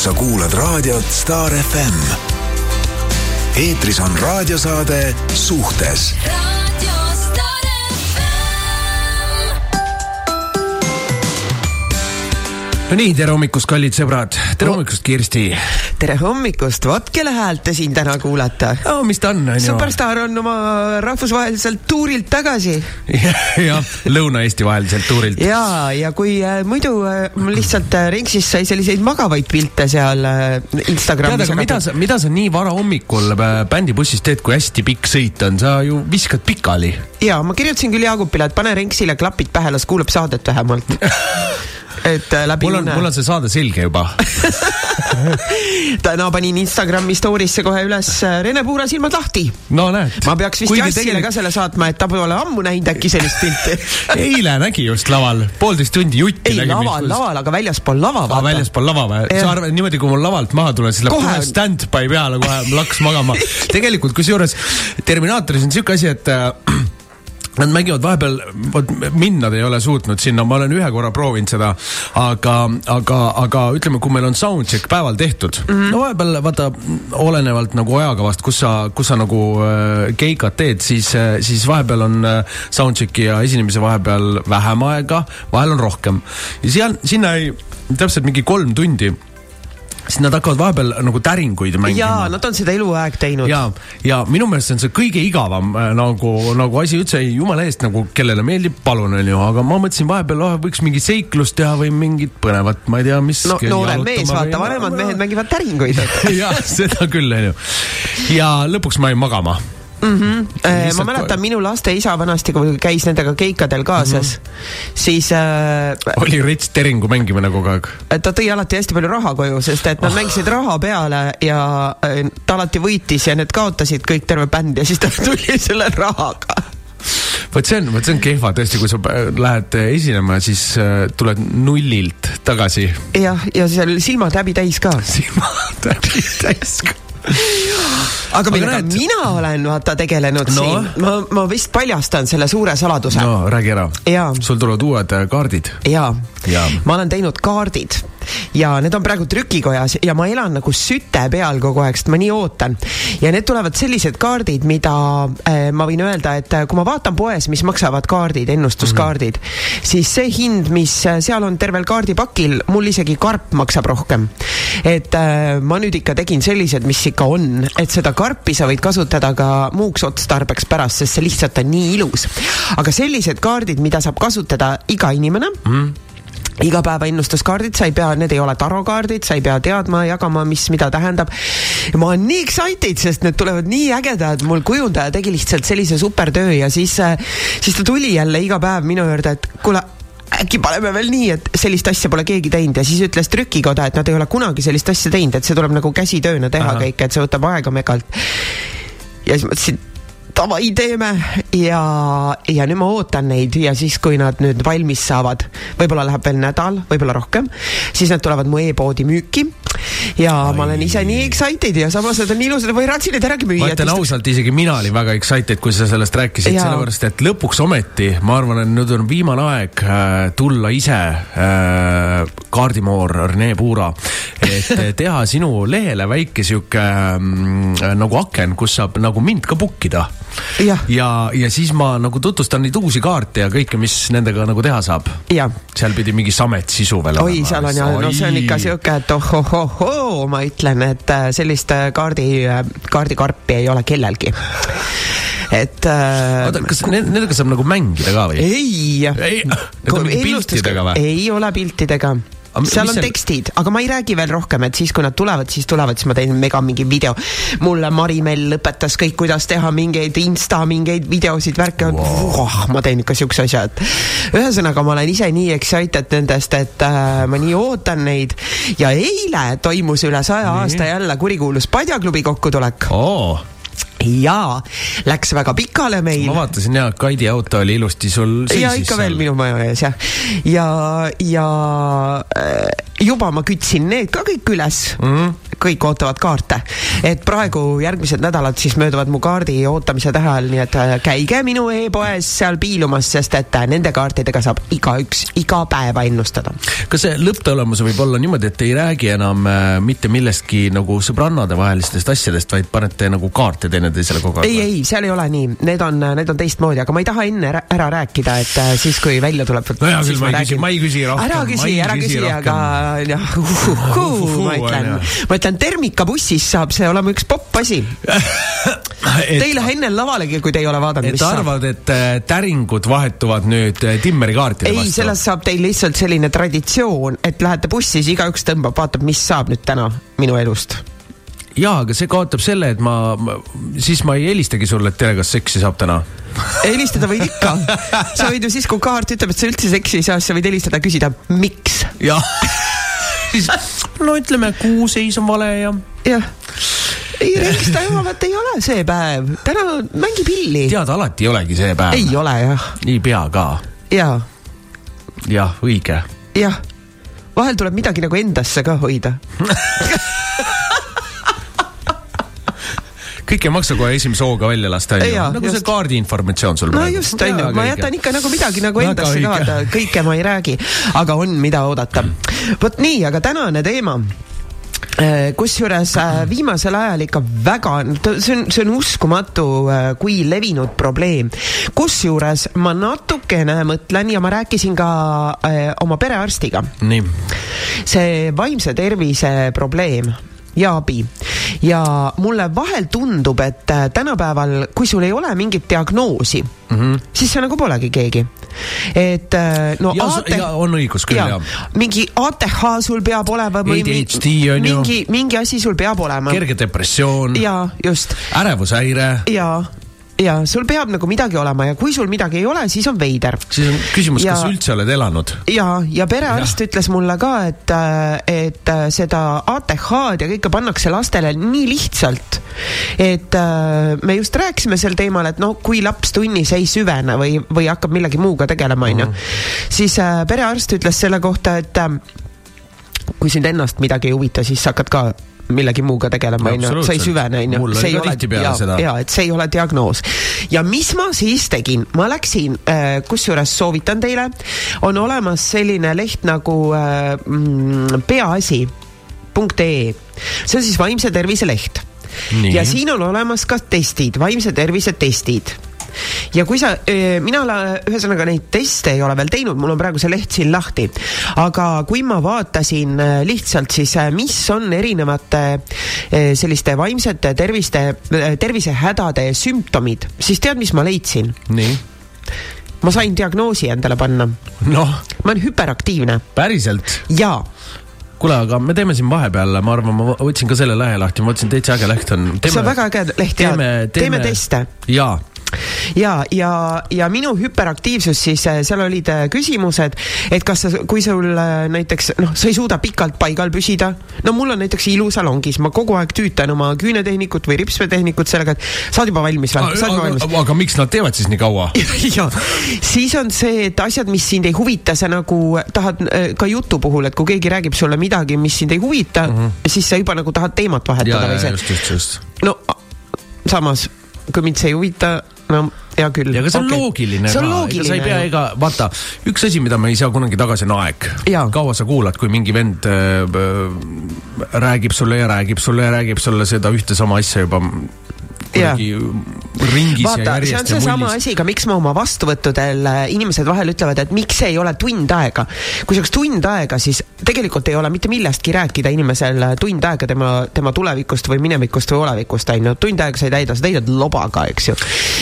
sa kuulad raadiot Star FM. eetris on raadiosaade Suhtes no nii, tere hommikust, kallid sõbrad, tere hommikust, Kirsti. tere hommikust, vot kelle häält te siin täna kuulate no mis ta on, on ju. superstaar on oma rahvusvaheliselt tuurilt tagasi. jah, Lõuna-Eesti vaheliselt tuurilt. ja, ja kui äh, muidu äh, lihtsalt äh, Ringsis sai selliseid magavaid pilte seal äh, Instagramis. tead, aga mida sa, mida sa nii vara hommikul äh, bändibussis teed, kui hästi pikk sõit on, sa ju viskad pikali. ja ma kirjutasin küll Jaagupile, et pane Ringsile klapid pähe, las kuulab saadet vähemalt et äh, läbi mul on, mul on see saade selge juba täna panin Instagrami story'sse kohe üles äh, Rene Puura silmad lahti. no näed. ma peaks vist Jassile tegelikult... ka selle saatma, et ta pole ammu näinud äkki sellist pilti eile nägi just laval, poolteist tundi jutti. ei, laval, laval, aga väljaspool lava. aa, väljaspool lava või? sa arvad niimoodi, kui mul lavalt maha tulen, siis läheb kohe stand-by peale, kohe laks magama. tegelikult kusjuures Terminaatoris on siuke asi, et äh, Nad mängivad vahepeal, vot mind nad ei ole suutnud sinna, ma olen ühe korra proovinud seda, aga, aga, aga ütleme, kui meil on soundcheck päeval tehtud mm, -hmm. no vahepeal vaata, olenevalt nagu ajakavast, kus sa, kus sa nagu äh, keikat teed, siis äh,, siis vahepeal on äh, soundchecki ja esinemise vahepeal vähem aega, vahel on rohkem. ja seal, sinna ei, täpselt mingi kolm tundi siis nad hakkavad vahepeal nagu täringuid mängima. jaa, nad on seda eluaeg teinud. ja, ja minu meelest see on see kõige igavam äh, nagu, nagu asi üldse, jumala eest nagu kellele meeldib, palun onju, aga ma mõtlesin vahepeal oh,, võiks mingi seiklust teha või mingit põnevat, ma ei tea, mis. no noorem mees, vaata, vanemad mehed mängivad täringuid jah, seda küll onju. ja lõpuks ma jäin magama mm. -hmm. ma mäletan, minu laste isa vanasti, kui käis nendega keikadel kaasas mm, -hmm. siis äh,. oli rits teringu mängimine kogu aeg? ta tõi alati hästi palju raha koju, sest et nad oh. mängisid raha peale ja äh, ta alati võitis ja need kaotasid kõik, terve bänd ja siis ta tuli selle rahaga vot see on, vot see on kehva tõesti, kui sa lähed esinema, siis äh, tuled nullilt tagasi. jah, ja seal silmad häbi täis ka. silmad häbi täis ka aga millega näed... mina olen vaata tegelenud no. siin, ma, ma vist paljastan selle suure saladuse. no räägi ära. sul tulevad uued äh, kaardid. jaa ja., ma olen teinud kaardid ja need on praegu trükikojas ja ma elan nagu süte peal kogu aeg, sest ma nii ootan. ja need tulevad sellised kaardid, mida äh, ma võin öelda, et äh, kui ma vaatan poes, mis maksavad kaardid, ennustuskaardid mm, -hmm. siis see hind, mis äh, seal on tervel kaardipakil, mul isegi karp maksab rohkem. Et äh, ma nüüd ikka tegin sellised, mis ikka on, et seda karpi sa võid kasutada ka muuks otstarbeks pärast, sest see lihtsalt on nii ilus. aga sellised kaardid, mida saab kasutada iga inimene mm, igapäevaennustuskaardid, sa ei pea, need ei ole tarokaardid, sa ei pea teadma, jagama, mis mida tähendab. ma olen nii excited, sest need tulevad nii ägedad, mul kujundaja tegi lihtsalt sellise supertöö ja siis, äh, siis ta tuli jälle iga päev minu juurde, et kuule äkki paneme veel nii, et sellist asja pole keegi teinud ja siis ütles trükikoda, et nad ei ole kunagi sellist asja teinud, et see tuleb nagu käsitööna teha Aha. kõik, et see võtab aega megalt. ja siis mõtlesin, davai, teeme ja, ja nüüd ma ootan neid ja siis, kui nad nüüd valmis saavad, võib-olla läheb veel nädal, võib-olla rohkem, siis nad tulevad mu e-poodi müüki ja Ai. ma olen ise nii excited ja samas nad on ilusad, ma ei raatsi neid äragi müüa. ma ütlen ausalt, isegi mina olin väga excited, kui sa sellest rääkisid, sellepärast et lõpuks ometi ma arvan, et nüüd on viimane aeg äh, tulla ise äh, kaardimoor Rene Puura, et teha sinu lehele väike sihuke äh, nagu aken, kus saab nagu mind ka book ida ja, ja, ja siis ma nagu tutvustan neid uusi kaarte ja kõike, mis nendega nagu teha saab. seal pidi mingi samet sisu veel olema. oi, seal on ja, no see on ikka sihuke, et ohohohoo, ma ütlen, et äh, sellist äh, kaardi, äh, kaardikarpi ei ole kellelgi et äh,. oota, kas nendega saab nagu mängida ka või? ei, ei. On mingi piltidega või? ei ole piltidega seal on tekstid, aga ma ei räägi veel rohkem, et siis, kui nad tulevad, siis tulevad, siis ma teen mega mingi video. mulle Mari-Mell õpetas kõik, kuidas teha mingeid insta mingeid videosid, värke. Wow.. Oh, ma teen ikka siukse asja, et ühesõnaga, ma olen ise nii excited nendest, et äh, ma nii ootan neid. ja eile toimus üle saja aasta jälle kurikuulus Padjaklubi kokkutulek. Oh jaa, läks väga pikale meil. ma vaatasin ja Kaidi auto oli ilusti sul seisis. ja ikka veel minu maja ees jah. ja, ja äh, juba ma kütsin need ka kõik üles mm. -hmm kõik ootavad kaarte. et praegu järgmised nädalad siis mööduvad mu kaardi ootamise tähe all, nii et äh, käige minu e-poes seal piilumas, sest et äh, nende kaartidega saab igaüks iga päeva ennustada. kas see lõpptulemus võib olla niimoodi, et ei räägi enam äh, mitte millestki nagu sõbrannade vahelistest asjadest, vaid panete nagu kaarte teineteisele kogu aeg? ei, ei, seal ei ole nii, need on, need on teistmoodi, aga ma ei taha enne ära, ära rääkida, et siis, kui välja tuleb. no hea küll, ma ei küsi, ma ei küsi rohkem. ära küsi, ära küsi, aga jah, ma ütlen, ma ütlen, termikabussis saab see olema üks popp asi Teile enne lavalegi, kui te ei ole vaadanud, mis saab. arvad, et äh, täringud vahetuvad nüüd äh, Timmeri kaartide vastu? ei, sellest saab teil lihtsalt selline traditsioon, et lähete bussi, siis igaüks tõmbab, vaatab, mis saab nüüd täna minu elust jaa, aga see kaotab selle, et ma, ma, siis ma ei helistagi sulle, et tere, kas seksi saab täna helistada võid ikka. sa võid ju siis, kui kaart ütleb, et sa üldse seksi ei saa, siis sa võid helistada ja küsida, miks. jah siis no ütleme, kuuseis on vale ja. jah ei, helista jumalat ei ole see päev, täna mängi pilli. tead, alati ei olegi see päev. ei ole jah. ei pea ka. jaa. jah, õige. jah, vahel tuleb midagi nagu endasse ka hoida kõike ei maksa kohe esimese hooga välja lasta, onju. nagu just. see kaardi informatsioon sul no praegu. just, onju, ma jätan ikka nagu midagi nagu endasse ka, kõike ma ei räägi, aga on, mida oodata. vot nii, aga tänane teema äh, kusjuures äh, viimasel ajal ikka väga, see on, see on uskumatu, äh, kui levinud probleem. kusjuures ma natukene mõtlen ja ma rääkisin ka oma perearstiga. see vaimse tervise probleem ja abi. ja mulle vahel tundub, et äh, tänapäeval, kui sul ei ole mingit diagnoosi mm, -hmm. siis sa nagu polegi keegi. et äh, no ja, AT... ja, on õigus küll, jah. mingi ATH sul peab olema või ADHD on ju. mingi, mingi asi sul peab olema. kerge depressioon. jaa, just. ärevushäire. jaa ja sul peab nagu midagi olema ja kui sul midagi ei ole, siis on veider. siis on küsimus, kas üldse oled elanud? ja, ja perearst ja. ütles mulle ka, et, et seda ATH-d ja kõike pannakse lastele nii lihtsalt, et me just rääkisime sel teemal, et no kui laps tunnis ei süvene või, või hakkab millegi muuga tegelema, onju, mhm. siis perearst ütles selle kohta, et kui sind ennast midagi ei huvita, siis sa hakkad ka millegi muuga tegelema, onju, sa ei süvene, onju. see ei ole, ja, ja et see ei ole diagnoos. ja mis ma siis tegin, ma läksin äh,, kusjuures soovitan teile, on olemas selline leht nagu äh, mm, peaasi.ee, see on siis vaimse tervise leht. ja siin on olemas ka testid, vaimse tervise testid ja kui sa, mina ühesõnaga neid teste ei ole veel teinud, mul on praegu see leht siin lahti, aga kui ma vaatasin lihtsalt siis, mis on erinevate selliste vaimsete terviste, tervisehädade sümptomid, siis tead, mis ma leidsin? nii? ma sain diagnoosi endale panna. noh? ma olen hüperaktiivne. päriselt? jaa kuule, aga me teeme siin vahepeal, ma arvan, ma võtsin ka selle lehe lahti, ma mõtlesin, täitsa äge leht on. see on väga äge leht ja teeme, teeme, teeme teste. jaa ja, ja, ja minu hüperaktiivsus siis, äh, seal olid äh, küsimused, et kas sa, kui sul äh, näiteks noh, sa ei suuda pikalt paigal püsida, no mul on näiteks ilusalongis, ma kogu aeg tüütan oma küünetehnikut või ripsmetehnikut sellega, et saad juba valmis või? valmis? aga miks nad teevad siis nii kaua ja, siis on see, et asjad, mis sind ei huvita, sa nagu tahad ka jutu puhul, et kui keegi räägib sulle midagi, mis sind ei huvita mm, -hmm. siis sa juba nagu tahad teemat vahetada ja, või see. no samas, kui mind see ei huvita, no hea küll. ja aga see on okay. loogiline see on ka, ega sa ei pea, ega vaata, üks asi, mida me ei saa kunagi tagasi, on aeg. kaua sa kuulad, kui mingi vend äh, äh, räägib sulle ja räägib sulle ja räägib sulle seda ühte sama asja juba kuidagi ringis Vaata, ja järjest see on seesama asi ka, miks ma oma vastuvõttudel äh, inimesed vahel ütlevad, et miks ei ole tund aega. kui see oleks tund aega, siis tegelikult ei ole mitte millestki rääkida inimesel tund aega tema, tema tulevikust või minevikust või olevikust, on ju. tund aega sa ei täida, sa täidad lobaga, eks ju.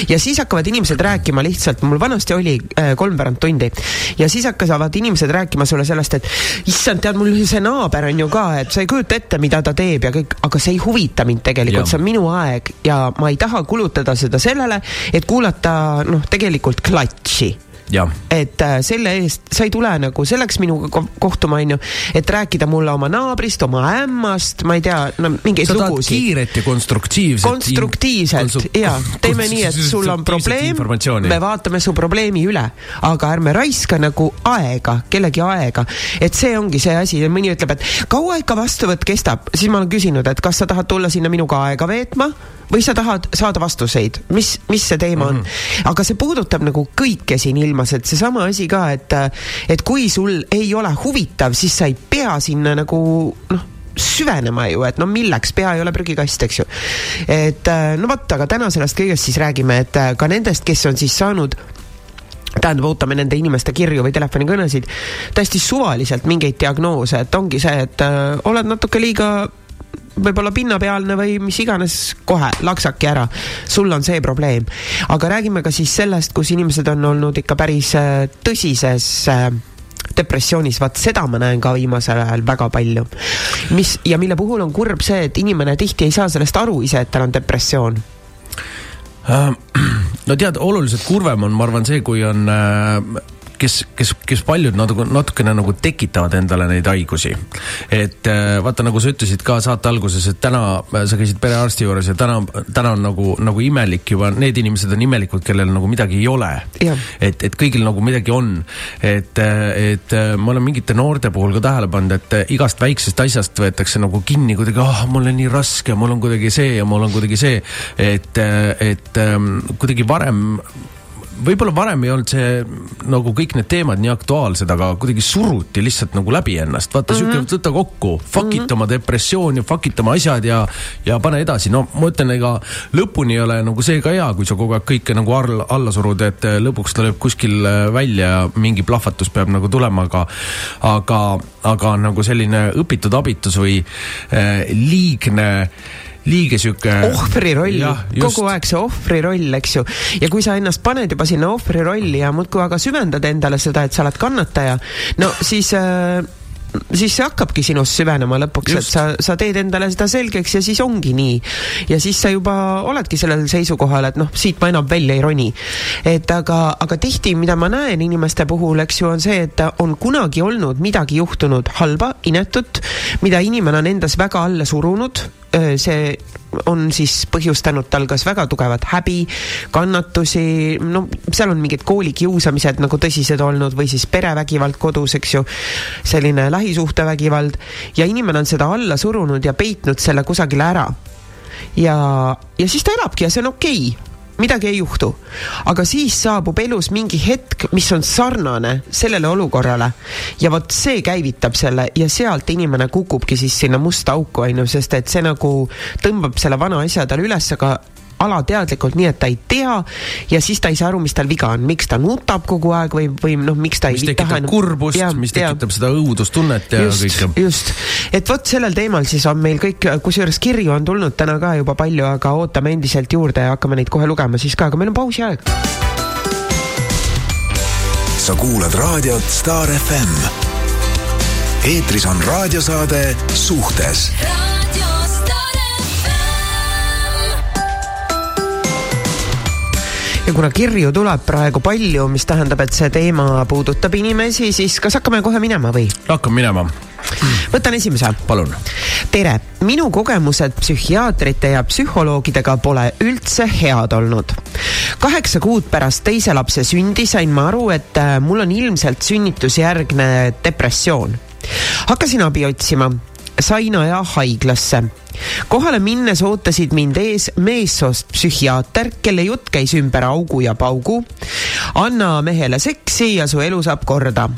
ja siis hakkavad inimesed rääkima lihtsalt, mul vanasti oli äh, kolmveerand tundi ja siis hakkavad inimesed rääkima sulle sellest, et issand, tead, mul see naaber on ju ka, et sa ei kujuta ette, mida ta teeb ja kõik, aga see ei huvita mind tegelikult, see on minu aeg ja ma ei taha kulutada seda sellele, et kuulata noh, tegelikult klatši. Et äh, selle eest, sa ei tule nagu selleks minuga kohtuma, onju, et rääkida mulle oma naabrist, oma ämmast, ma ei tea, no mingeid lugusid. kiiret ja konstruktiivset. konstruktiivselt konstru... ja teeme nii, et sul on probleem, me vaatame su probleemi üle, aga ärme raiska nagu aega, kellegi aega, et see ongi see asi. Ja mõni ütleb, et kaua ikka vastuvõtt kestab, siis ma olen küsinud, et kas sa tahad tulla sinna minuga aega veetma või sa tahad saada vastuseid, mis, mis see teema on mm. -hmm. aga see puudutab nagu kõike siin ilmas, et seesama asi ka, et, et kui sul ei ole huvitav, siis sa ei pea sinna nagu noh süvenema ju, et no milleks, pea ei ole prügikast, eks ju. et no vot, aga täna sellest kõigest siis räägime, et ka nendest, kes on siis saanud tähendab, ootame nende inimeste kirju või telefonikõnesid täiesti suvaliselt mingeid diagnoose, et ongi see, et äh, oled natuke liiga võib-olla pinnapealne või mis iganes, kohe laksake ära. sul on see probleem. aga räägime ka siis sellest, kus inimesed on olnud ikka päris äh, tõsises äh, depressioonis, vaat seda ma näen ka viimasel ajal väga palju. mis ja mille puhul on kurb see, et inimene tihti ei saa sellest aru ise, et tal on depressioon äh, no tead, oluliselt kurvem on, ma arvan, see, kui on äh, kes, kes, kes paljud natuke, natukene nagu tekitavad endale neid haigusi. et äh, vaata, nagu sa ütlesid ka saate alguses, et täna äh, sa käisid perearsti juures ja täna, täna on nagu, nagu imelik juba, need inimesed on imelikud, kellel nagu midagi ei ole. et, et kõigil nagu midagi on. et, äh, et ma olen mingite noorte puhul ka tähele pannud, et igast väiksest asjast võetakse nagu kinni kuidagi, ah oh,, mul on nii raske, mul on kuidagi see ja mul on kuidagi see. et, et ähm, kuidagi varem võib-olla varem ei olnud see nagu kõik need teemad nii aktuaalsed, aga kuidagi suruti lihtsalt nagu läbi ennast. vaata mm -hmm. siuke, võta kokku, fuck it -hmm. oma depressioon ja fuck it oma asjad ja, ja pane edasi. no ma ütlen, ega lõpuni ei ole nagu see ka hea, kui sa kogu aeg kõike nagu alla, alla surud, et eh, lõpuks ta lööb kuskil eh, välja ja mingi plahvatus peab nagu tulema, aga, aga, aga nagu selline õpitud abitus või äh, liigne liiga sihuke. ohvri roll, kogu aeg see ohvri roll, eks ju. ja kui sa ennast paned juba sinna ohvri rolli ja muudkui aga süvendad endale seda, et sa oled kannataja, no siis äh, siis see hakkabki sinust süvenema lõpuks, et sa, sa teed endale seda selgeks ja siis ongi nii. ja siis sa juba oledki sellel seisukohal, et noh, siit ma enam välja ei roni. et aga, aga tihti, mida ma näen inimeste puhul, eks ju, on see, et on kunagi olnud midagi juhtunud halba, inetut, mida inimene on endas väga alla surunud see on siis põhjustanud tal kas väga tugevat häbi, kannatusi, no seal on mingid koolikiusamised nagu tõsised olnud või siis perevägivald kodus, eks ju, selline lähisuhtevägivald ja inimene on seda alla surunud ja peitnud selle kusagile ära. ja, ja siis ta elabki ja see on okei okay midagi ei juhtu. aga siis saabub elus mingi hetk, mis on sarnane sellele olukorrale ja vot see käivitab selle ja sealt inimene kukubki siis sinna musta auku, on ju, sest et see nagu tõmbab selle vana asja talle üles, aga alateadlikult, nii et ta ei tea ja siis ta ei saa aru, mis tal viga on, miks ta nutab kogu aeg või, või noh, miks ta mis ei taha enam. kurbust, mis tekitab ja. seda õudustunnet ja just, kõike. just, et vot sellel teemal siis on meil kõik, kusjuures kirju on tulnud täna ka juba palju, aga ootame endiselt juurde ja hakkame neid kohe lugema siis ka, aga meil on pausi aeg. sa kuulad raadiot Star FM. eetris on raadiosaade Suhtes ja kuna kirju tuleb praegu palju, mis tähendab, et see teema puudutab inimesi, siis kas hakkame kohe minema või? hakkame minema võtan esimese. palun. tere, minu kogemused psühhiaatrite ja psühholoogidega pole üldse head olnud. kaheksa kuud pärast teise lapse sündi sain ma aru, et äh, mul on ilmselt sünnitusjärgne depressioon. hakkasin abi otsima, sain aja haiglasse kohale minnes ootasid mind ees meessoost psühhiaater, kelle jutt käis ümber augu ja paugu. anna mehele seksi ja su elu saab korda.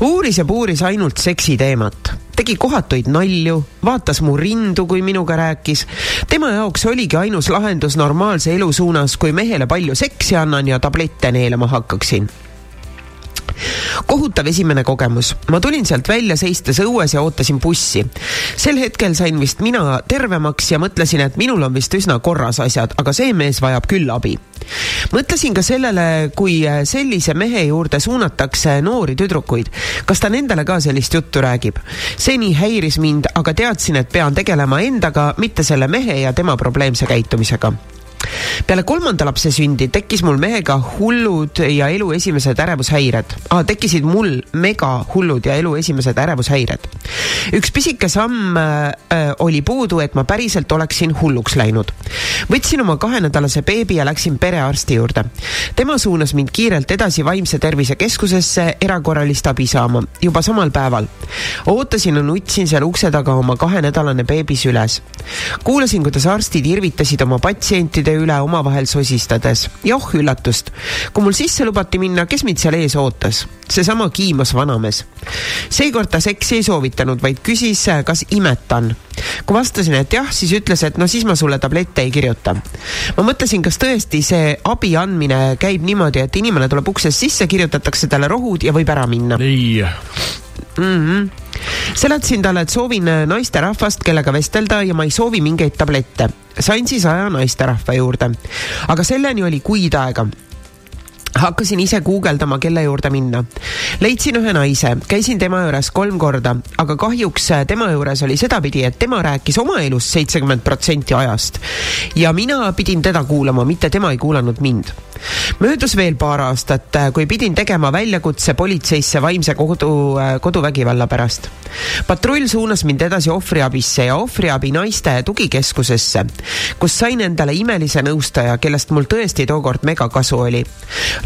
uuris ja puuris ainult seksi teemat tegi kohatuid nalju, vaatas mu rindu, kui minuga rääkis. tema jaoks oligi ainus lahendus normaalse elu suunas, kui mehele palju seksi annan ja tablette neelama hakkaksin kohutav esimene kogemus. ma tulin sealt välja seistes õues ja ootasin bussi. sel hetkel sain vist mina tervemaks ja mõtlesin, et minul on vist üsna korras asjad, aga see mees vajab küll abi. mõtlesin ka sellele, kui sellise mehe juurde suunatakse noori tüdrukuid. kas ta nendele ka sellist juttu räägib? see nii häiris mind, aga teadsin, et pean tegelema endaga, mitte selle mehe ja tema probleemse käitumisega peale kolmanda lapse sündi tekkis mul mehega hullud ja elu esimesed ärevushäired ah,. tekkisid mul mega hullud ja elu esimesed ärevushäired. üks pisike samm äh, oli puudu, et ma päriselt oleksin hulluks läinud. võtsin oma kahenädalase beebi ja läksin perearsti juurde. tema suunas mind kiirelt edasi vaimse tervise keskusesse erakorralist abi saama juba samal päeval. ootasin ja nutsin seal ukse taga oma kahenädalane beebi süles. kuulasin, kuidas arstid irvitasid oma patsientide üle omavahel sosistades ja oh üllatust, kui mul sisse lubati minna, kes mind seal ees ootas? seesama kiimas vanamees. seekord ta seksi ei soovitanud, vaid küsis, kas imetan. kui vastasin, et jah, siis ütles, et no siis ma sulle tablette ei kirjuta. ma mõtlesin, kas tõesti see abi andmine käib niimoodi, et inimene tuleb uksest sisse, kirjutatakse talle rohud ja võib ära minna. ei mm. -hmm. Seletasin talle, et soovin naisterahvast, kellega vestelda ja ma ei soovi mingeid tablette. sain siis aja naisterahva juurde. aga selleni oli kuid aega hakkasin ise guugeldama, kelle juurde minna. leidsin ühe naise, käisin tema juures kolm korda, aga kahjuks tema juures oli sedapidi, et tema rääkis oma elust seitsekümmend protsenti ajast ja mina pidin teda kuulama, mitte tema ei kuulanud mind möödus veel paar aastat, kui pidin tegema väljakutse politseisse vaimse kodu, koduvägivalla pärast. patrull suunas mind edasi ohvriabisse ja ohvriabi naiste tugikeskusesse, kus sain endale imelise nõustaja, kellest mul tõesti tookord mega kasu oli.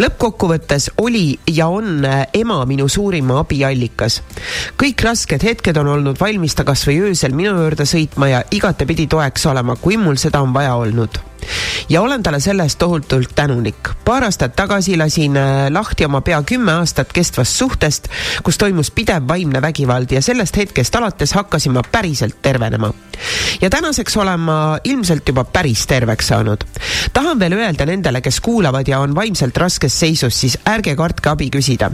Lõppkokkuvõttes oli ja on ema minu suurima abiallikas. kõik rasked hetked on olnud valmis ta kasvõi öösel minu juurde sõitma ja igatepidi toeks olema, kui mul seda on vaja olnud ja olen talle selle eest tohutult tänulik. paar aastat tagasi lasin äh, lahti oma pea kümme aastat kestvast suhtest, kus toimus pidev vaimne vägivald ja sellest hetkest alates hakkasin ma päriselt tervenema. Ja tänaseks olen ma ilmselt juba päris terveks saanud. tahan veel öelda nendele, kes kuulavad ja on vaimselt raskes seisus, siis ärge kartke abi küsida.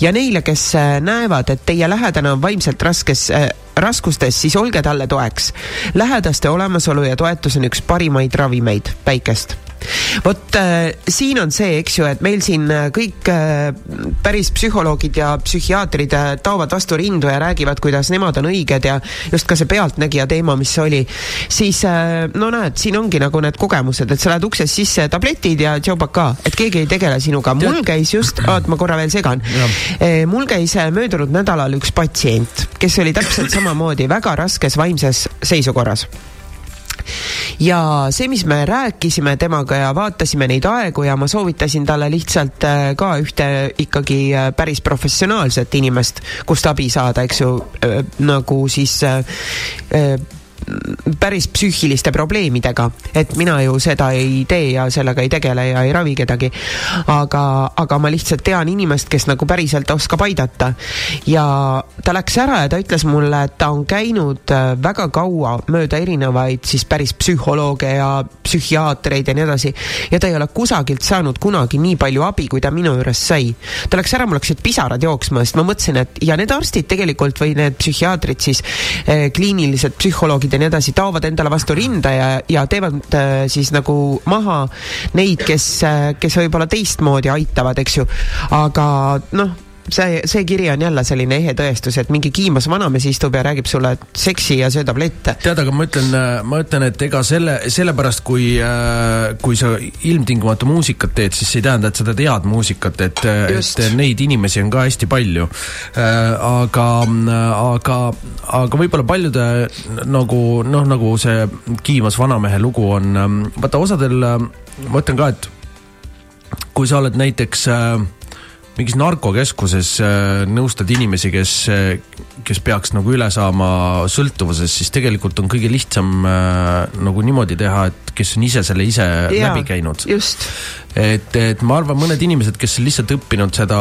ja neile, kes äh, näevad, et teie lähedane on vaimselt raskes äh, raskustes, siis olge talle toeks. lähedaste olemasolu ja toetus on üks parimaid ravimeid päikest vot äh, siin on see, eks ju, et meil siin äh, kõik äh, päris psühholoogid ja psühhiaatrid äh, taovad vastu rindu ja räägivad, kuidas nemad on õiged ja just ka see pealtnägija teema, mis oli, siis äh, no näed, siin ongi nagu need kogemused, et sa lähed uksest sisse, tabletid ja tšaubaka, et keegi ei tegele sinuga. mul käis just, oot, ma korra veel segan. Äh, mul käis äh, möödunud nädalal üks patsient, kes oli täpselt samamoodi väga raskes vaimses seisukorras ja see, mis me rääkisime temaga ja vaatasime neid aegu ja ma soovitasin talle lihtsalt äh, ka ühte ikkagi äh, päris professionaalset inimest, kust abi saada, eks ju, äh, nagu siis päris psüühiliste probleemidega, et mina ju seda ei tee ja sellega ei tegele ja ei ravi kedagi. aga, aga ma lihtsalt tean inimest, kes nagu päriselt oskab aidata. ja ta läks ära ja ta ütles mulle, et ta on käinud äh, väga kaua mööda erinevaid siis päris psühholooge ja psühhiaatreid ja nii edasi. ja ta ei ole kusagilt saanud kunagi nii palju abi, kui ta minu juures sai. ta läks ära, mul hakkasid pisarad jooksma, sest ma mõtlesin, et ja need arstid tegelikult või need psühhiaatrid siis eh,, kliinilised psühholoogid ja nii edasi, taovad endale vastu rinda ja, ja teevad äh, siis nagu maha neid, kes, äh, kes võib-olla teistmoodi aitavad, eks ju. aga noh see, see kiri on jälle selline ehe tõestus, et mingi kiimas vanamees istub ja räägib sulle seksi ja söö tablette. tead, aga ma ütlen, ma ütlen, et ega selle, sellepärast, kui, äh, kui sa ilmtingimata muusikat teed, siis see ei tähenda, et sa tead muusikat, et, et neid inimesi on ka hästi palju. Äh, aga, aga, aga võib-olla paljude nagu noh, nagu see kiimas vanamehe lugu on, vaata osadel, ma ütlen ka, et kui sa oled näiteks äh, mingis narkokeskuses äh, nõustad inimesi, kes, äh, kes peaks nagu üle saama sõltuvusest, siis tegelikult on kõige lihtsam äh, nagu niimoodi teha, et kes on ise selle ise ja, läbi käinud. et, et ma arvan, mõned inimesed, kes on lihtsalt õppinud seda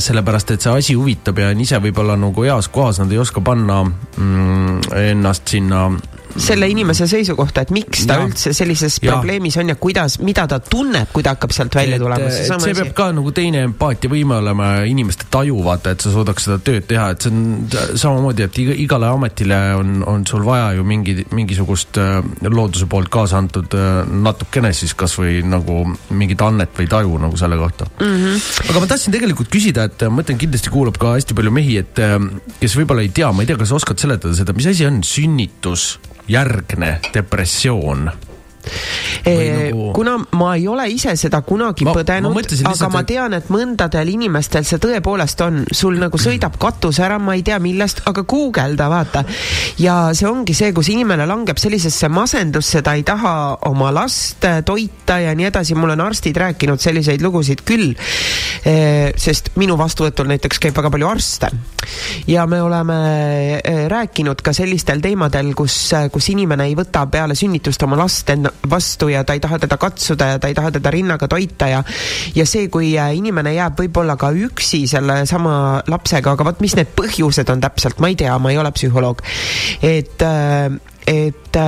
sellepärast, et see asi huvitab ja on ise võib-olla nagu heas kohas, nad ei oska panna mm, ennast sinna selle inimese seisukohta, et miks ta ja. üldse sellises ja. probleemis on ja kuidas, mida ta tunneb, kui ta hakkab sealt välja tulema. see, see peab ka nagu teine empaatiavõime olema inimeste taju, vaata, et sa suudaks seda tööd teha, et see on samamoodi, et iga, igale ametile on, on sul vaja ju mingi, mingisugust äh, looduse poolt kaasa antud äh, natukene siis kasvõi nagu mingit annet või taju nagu selle kohta mm. -hmm. aga ma tahtsin tegelikult küsida, et ma mõtlen, kindlasti kuulab ka hästi palju mehi, et äh, kes võib-olla ei tea, ma ei tea, kas oskad seletada seda, mis asi on sünnitus? Järgne depressioon Nagu... kuna ma ei ole ise seda kunagi ma, põdenud, aga ma tean, et mõndadel inimestel see tõepoolest on, sul nagu sõidab katus ära, ma ei tea millest, aga guugelda, vaata. ja see ongi see, kus inimene langeb sellisesse masendusse, ta ei taha oma last toita ja nii edasi, mul on arstid rääkinud selliseid lugusid küll. sest minu vastuvõtul näiteks käib väga palju arste ja me oleme rääkinud ka sellistel teemadel, kus, kus inimene ei võta peale sünnitust oma last enda vastu ja ta ei taha teda katsuda ja ta ei taha teda rinnaga toita ja ja see, kui inimene jääb võib-olla ka üksi sellesama lapsega, aga vot mis need põhjused on täpselt, ma ei tea, ma ei ole psühholoog. et, et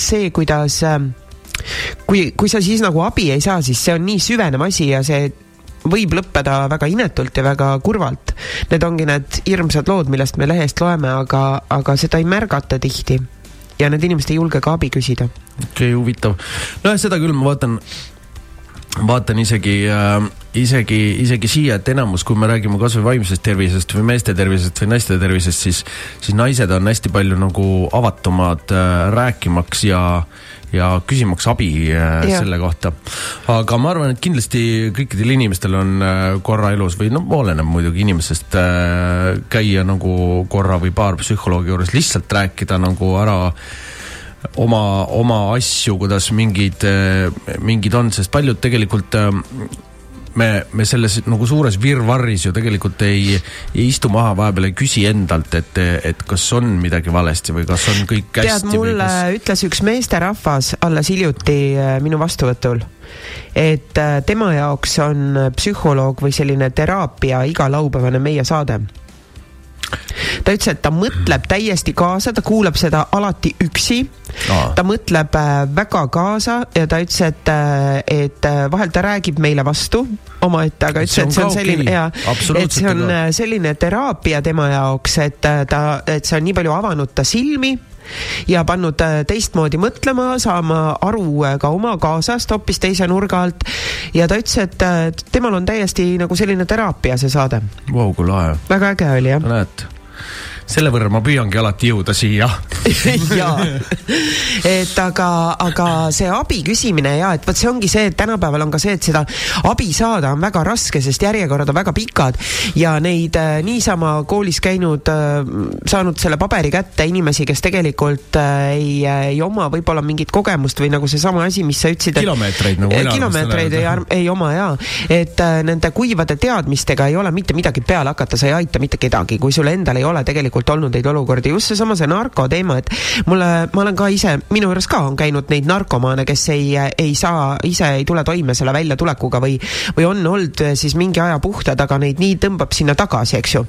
see, kuidas kui, kui sa siis nagu abi ei saa, siis see on nii süvenev asi ja see võib lõppeda väga inetult ja väga kurvalt. Need ongi need hirmsad lood, millest me lehest loeme, aga, aga seda ei märgata tihti. Ja need inimesed ei julge ka abi küsida. okei okay,, huvitav. nojah, seda küll ma vaatan, vaatan isegi äh, isegi, isegi siia, et enamus, kui me räägime kasvõi vaimsest tervisest või meeste tervisest või naiste tervisest, siis, siis naised on hästi palju nagu avatumad äh, rääkimaks ja ja küsimaks abi äh, ja. selle kohta. aga ma arvan, et kindlasti kõikidel inimestel on äh, korra elus või noh, oleneb muidugi inimesest äh, käia nagu korra või paar psühholoogi juures, lihtsalt rääkida nagu ära oma, oma asju, kuidas mingid, mingid on, sest paljud tegelikult me, me selles nagu suures virvarris ju tegelikult ei, ei istu maha vahepeal ei küsi endalt, et, et kas on midagi valesti või kas on kõik hästi. tead, mulle kas... ütles üks meesterahvas alles hiljuti äh, minu vastuvõtul, et tema jaoks on psühholoog või selline teraapia igalaupäevane meie saade ta ütles, et ta mõtleb täiesti kaasa, ta kuulab seda alati üksi. ta mõtleb äh, väga kaasa ja ta ütles, et, äh, et äh, vahel ta räägib meile vastu omaette, aga ütles, et see on selline okay. ja, et see on selline teraapia tema jaoks, et ta, et see on nii palju avanud ta silmi ja pannud teistmoodi mõtlema, saama aru ka oma kaasast hoopis teise nurga alt. ja ta ütles, et temal on täiesti nagu selline teraapia, see saade. Vau, kui lahe. väga äge oli jah. näed selle võrra ma püüangi alati jõuda siia jaa, et aga, aga see abi küsimine ja et vot see ongi see, et tänapäeval on ka see, et seda abi saada on väga raske, sest järjekorrad on väga pikad ja neid äh, niisama koolis käinud äh,, saanud selle paberi kätte inimesi, kes tegelikult äh, ei, äh, ei oma võib-olla mingit kogemust või nagu seesama asi, mis sa ütlesid. kilomeetreid nagu. kilomeetreid ei, ei oma ja, et äh, nende kuivade teadmistega ei ole mitte midagi peale hakata, sa ei aita mitte kedagi, kui sul endal ei ole tegelikult olnud neid olukordi, just seesama see narko teema, et mulle, ma olen ka ise, minu juures ka on käinud neid narkomaane, kes ei, ei saa, ise ei tule toime selle väljatulekuga või, või on olnud siis mingi aja puhtad, aga neid nii tõmbab sinna tagasi, eks ju.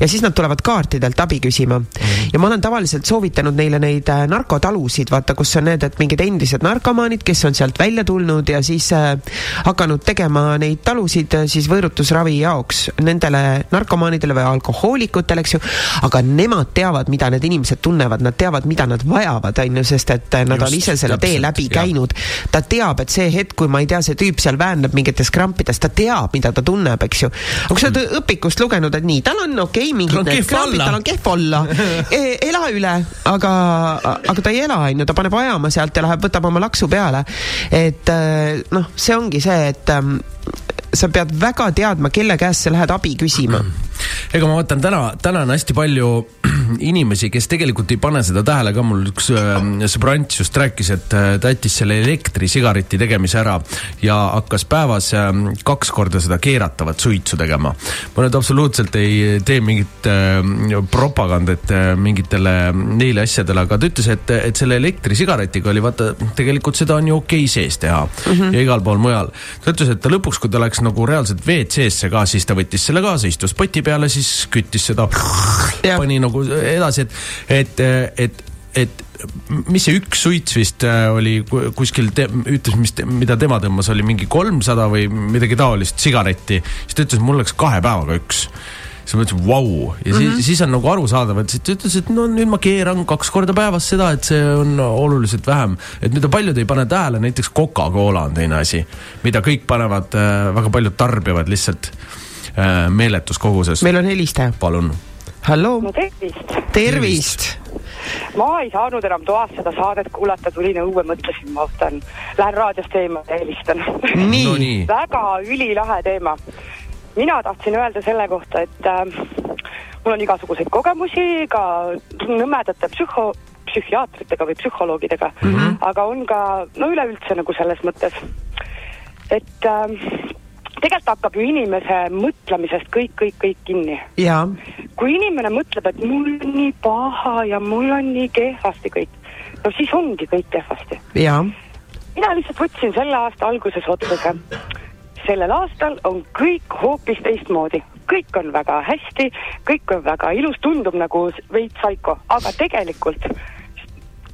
ja siis nad tulevad kaartidelt abi küsima mm. -hmm. ja ma olen tavaliselt soovitanud neile neid äh, narkotalusid, vaata, kus on need, et mingid endised narkomaanid, kes on sealt välja tulnud ja siis äh, hakanud tegema neid talusid siis võõrutusravi jaoks nendele narkomaanidele või alkohoolikutele, eks ju, aga nemad teavad, mida need inimesed tunnevad, nad teavad, mida nad vajavad, on ju, sest et nad Just, on ise selle tee läbi jah. käinud. ta teab, et see hetk, kui ma ei tea, see tüüp seal väänab mingites krampides, ta teab, mida ta tunneb, eks ju. aga kui sa oled mm. õpikust lugenud, et nii, tal on okei okay, mingid need krampid, tal on kehv olla e, ela üle, aga, aga ta ei ela, on ju, ta paneb ajama sealt ja läheb, võtab oma laksu peale. et noh, see ongi see, et ähm, sa pead väga teadma, kelle käest sa lähed abi küsima. ega ma vaatan täna, täna on hästi palju inimesi, kes tegelikult ei pane seda tähele ka, mul üks äh, sõbrants just rääkis, et äh, ta jättis selle elektrisigareti tegemise ära ja hakkas päevas äh, kaks korda seda keeratavat suitsu tegema. ma nüüd absoluutselt ei tee mingit propagandat mingitele neile asjadele, aga ta ütles, et, et selle elektrisigaretiga oli vaata, tegelikult seda on ju okei okay sees teha mm -hmm. ja igal pool mujal. ta ütles, et ta lõpuks, kui ta läks nagu reaalselt WC-sse ka, siis ta võttis selle kaasa, istus poti peale, siis küttis seda, pani nagu edasi, et, et, et, et mis see üks suits vist äh, oli kuskil, ütles, mis, mida tema tõmbas, oli mingi kolmsada või midagi taolist sigaretti. siis ta ütles, mul läks kahe päevaga üks siis ma mõtlesin, vau, ja siis mm, -hmm. siis on nagu arusaadav, et ta ütles, et no nüüd ma keeran kaks korda päevas seda, et see on oluliselt vähem. et mida paljud ei pane tähele, näiteks Coca-Cola on teine asi, mida kõik panevad äh,, väga paljud tarbivad lihtsalt äh, meeletus koguses. meil on helistaja. palun halloo. no tervist. tervist. ma ei saanud enam toas seda saadet kuulata, tulin õue, mõtlesin, ma võtan, lähen raadiost eemale ja helistan nii no,. väga ülilahe teema. Mina tahtsin öelda selle kohta, et äh, mul on igasuguseid kogemusi ka nõmedate psühho, psühhiaatritega või psühholoogidega mm, -hmm. aga on ka no üleüldse nagu selles mõttes, et äh, tegelikult hakkab ju inimese mõtlemisest kõik, kõik, kõik kinni. kui inimene mõtleb, et mul on nii paha ja mul on nii kehvasti kõik, no siis ongi kõik kehvasti. mina lihtsalt võtsin selle aasta alguses otsuse. Sellel aastal on kõik hoopis teistmoodi, kõik on väga hästi, kõik on väga ilus, tundub nagu veits saiko, aga tegelikult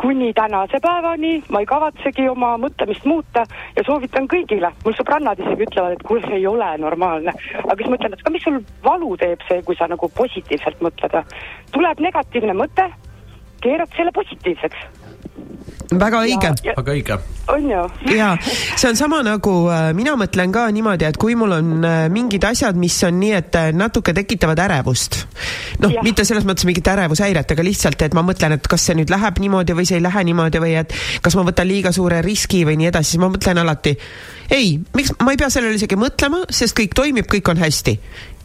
kuni tänase päevani ma ei kavatsegi oma mõtlemist muuta ja soovitan kõigile, mul sõbrannad isegi ütlevad, et kuule, see ei ole normaalne. aga siis mõtlen, et aga mis sul valu teeb see, kui sa nagu positiivselt mõtled. tuleb negatiivne mõte, keerad selle positiivseks väga õige. väga õige. on ju? ja see on sama nagu äh, mina mõtlen ka niimoodi, et kui mul on äh, mingid asjad, mis on nii, et äh, natuke tekitavad ärevust. noh, mitte selles mõttes mingit ärevushäiret, aga lihtsalt, et ma mõtlen, et kas see nüüd läheb niimoodi või see ei lähe niimoodi või et kas ma võtan liiga suure riski või nii edasi, siis ma mõtlen alati ei, miks ma ei pea sellele isegi mõtlema, sest kõik toimib, kõik on hästi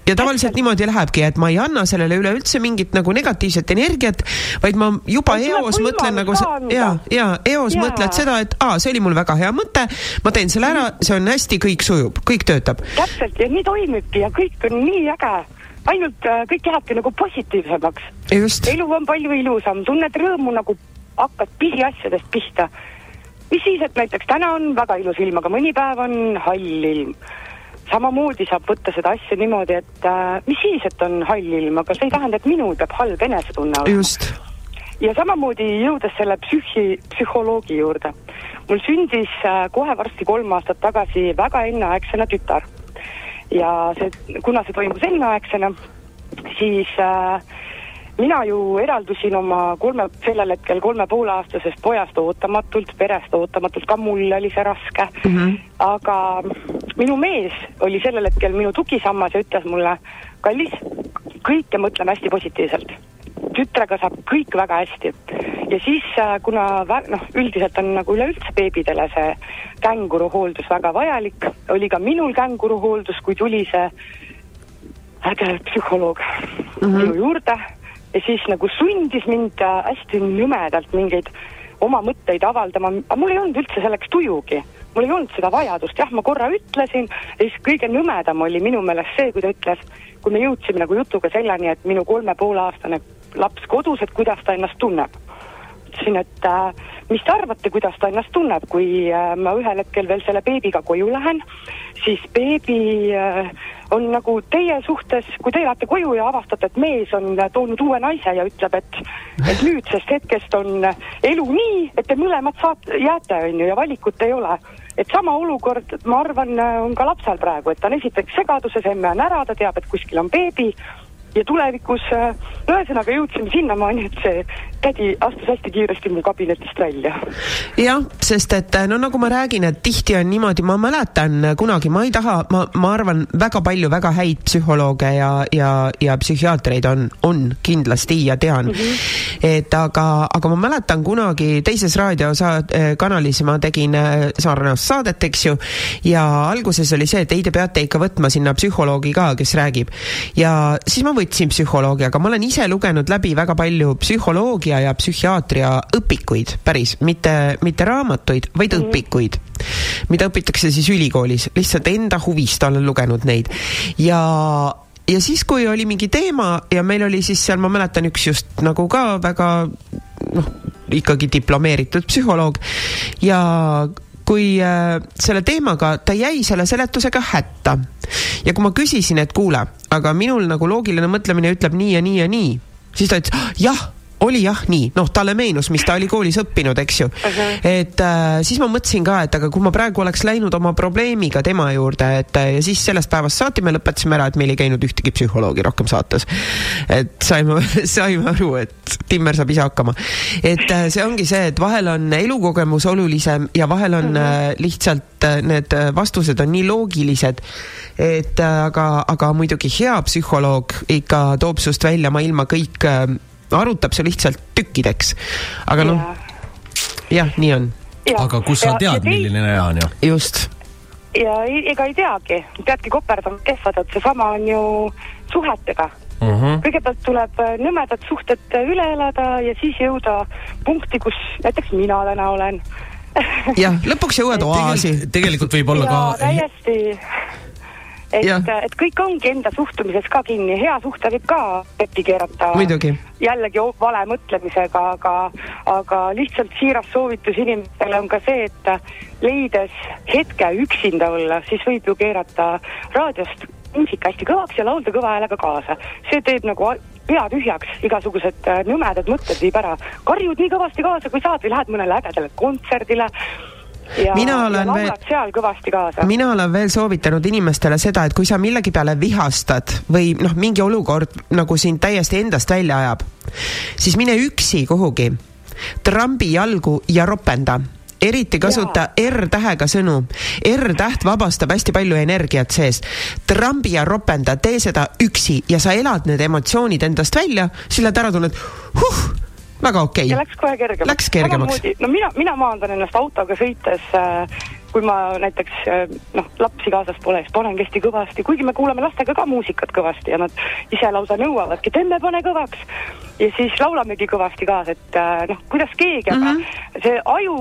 ja tavaliselt niimoodi lähebki, et ma ei anna sellele üleüldse mingit nagu negatiivset energiat, vaid ma juba eos mõtlen nagu ja, ja eos ja. mõtled seda, et aa, see oli mul väga hea mõte, ma teen selle ära, see on hästi, kõik sujub, kõik töötab. täpselt ja nii toimibki ja kõik on nii äge ainult äh, kõik lähebki nagu positiivsemaks. elu on palju ilusam, tunned rõõmu nagu hakkad pisiasjadest pihta. mis siis, et näiteks täna on väga ilus ilm, aga mõni päev on hall ilm samamoodi saab võtta seda asja niimoodi, et äh, mis siis, et on hall ilm, aga see ei tähenda, et minul peab halb enesetunne olema. ja samamoodi jõudes selle psühhi, psühholoogi juurde. mul sündis äh, kohe varsti kolm aastat tagasi väga enneaegsena tütar. ja see, kuna see toimus enneaegsena, siis äh, mina ju eraldusin oma kolme, sellel hetkel kolme poole aastasest pojast ootamatult, perest ootamatult, ka mul oli see raske mm. -hmm. aga minu mees oli sellel hetkel minu tugisammas ja ütles mulle, kallis, kõike mõtleme hästi positiivselt. tütrega saab kõik väga hästi. ja siis, äh, kuna noh, üldiselt on nagu üleüldse beebidele see känguruhooldus väga vajalik, oli ka minul känguruhooldus, kui tuli see äge psühholoog mm -hmm. minu juurde ja siis nagu sundis mind hästi nõmedalt mingeid oma mõtteid avaldama, aga mul ei olnud üldse selleks tujugi. mul ei olnud seda vajadust, jah, ma korra ütlesin ja siis kõige nõmedam oli minu meelest see, kui ta ütles, kui me jõudsime nagu jutuga selleni, et minu kolme poole aastane laps kodus, et kuidas ta ennast tunneb. Ütlesin, et äh, mis te arvate, kuidas ta ennast tunneb, kui äh, ma ühel hetkel veel selle beebiga koju lähen, siis beebi äh, on nagu teie suhtes, kui te lähete koju ja avastate, et mees on toonud uue naise ja ütleb, et, et nüüdsest hetkest on elu nii, et te mõlemad saat-, jääte, on ju, ja valikut ei ole. et sama olukord, ma arvan, on ka lapsel praegu, et ta on esiteks segaduses, emme on ära, ta teab, et kuskil on beebi ja tulevikus äh, ühesõnaga jõudsime sinnamaani, et see tädi astus hästi kiiresti mu kabinetist välja. jah, sest et äh, no nagu ma räägin, et tihti on niimoodi, ma mäletan äh, kunagi, ma ei taha, ma, ma arvan, väga palju väga häid psühholooge ja, ja, ja psühhiaatreid on, on kindlasti ja tean mm. -hmm. et aga, aga ma mäletan kunagi teises raadiokanalis ma tegin sarnast saadet, eks ju, ja alguses oli see, et ei, te peate ikka võtma sinna psühholoogi ka, kes räägib. ja siis ma võtsin võtsin psühholoogia, aga ma olen ise lugenud läbi väga palju psühholoogia ja psühhiaatria õpikuid, päris, mitte, mitte raamatuid, vaid mm õpikuid, mida õpitakse siis ülikoolis, lihtsalt enda huvist olen lugenud neid. Ja ja siis, kui oli mingi teema ja meil oli siis seal, ma mäletan, üks just nagu ka väga noh, ikkagi diplomeeritud psühholoog ja kui äh, selle teemaga, ta jäi selle seletusega hätta. ja kui ma küsisin, et kuule, aga minul nagu loogiline mõtlemine ütleb nii ja nii ja nii, siis ta ütles, jah oli jah nii, noh, talle meenus, mis ta oli koolis õppinud, eks ju uh. -huh. et äh, siis ma mõtlesin ka, et aga kui ma praegu oleks läinud oma probleemiga tema juurde, et äh, ja siis sellest päevast saati me lõpetasime ära, et meil ei käinud ühtegi psühholoogi rohkem saates. et saime, saime aru, et Timmer saab ise hakkama. et äh, see ongi see, et vahel on elukogemus olulisem ja vahel on uh -huh. äh, lihtsalt äh, need äh, vastused on nii loogilised, et äh, aga, aga muidugi hea psühholoog ikka toob sinust välja maailma kõik äh, arutab su lihtsalt tükkideks. aga noh, jah, nii on. aga kus sa tead, milline näja on ju? just. ja ega ei teagi, peadki koperdama kehvad, et seesama on ju suhetega Uh mhm. -huh. kõigepealt tuleb nõmedad suhted üle elada ja siis jõuda punkti, kus näiteks mina täna olen jah, lõpuks jõuad oaasi. tegelikult võib olla ja, ka. täiesti et, et kõik ongi enda suhtumises ka kinni, hea suhte võib ka petti keerata. jällegi vale mõtlemisega, aga, aga lihtsalt siiras soovitus inimestele on ka see, et leides hetke üksinda olla, siis võib ju keerata raadiost muusika hästi kõvaks ja laulda kõva häälega kaasa. see teeb nagu pea tühjaks, igasugused nõmedad mõtted viib ära. karjud nii kõvasti kaasa, kui saad või lähed mõnele ägedale kontserdile ja, mina olen veel, seal kõvasti kaasa. mina olen veel soovitanud inimestele seda, et kui sa millegi peale vihastad või noh, mingi olukord nagu sind täiesti endast välja ajab, siis mine üksi kuhugi, trambi jalgu ja ropenda eriti kasuta R-tähega sõnu. R-täht vabastab hästi palju energiat sees. trambi ja ropenda, tee seda üksi ja sa elad need emotsioonid endast välja, siis lähed ära, tunned huh väga okei okay.. ja läks kohe kergemaks. Läks kergemaks. no mina, mina maandan ennast autoga sõites äh, kui ma näiteks äh, noh, lapsi kaasas pole, siis panengi hästi kõvasti, kuigi me kuulame lastega ka muusikat kõvasti ja nad ise lausa nõuavadki, et emme, pane kõvaks. ja siis laulamegi kõvasti kaasa, et äh, noh, kuidas keegi mm, -hmm. aga mhm. see aju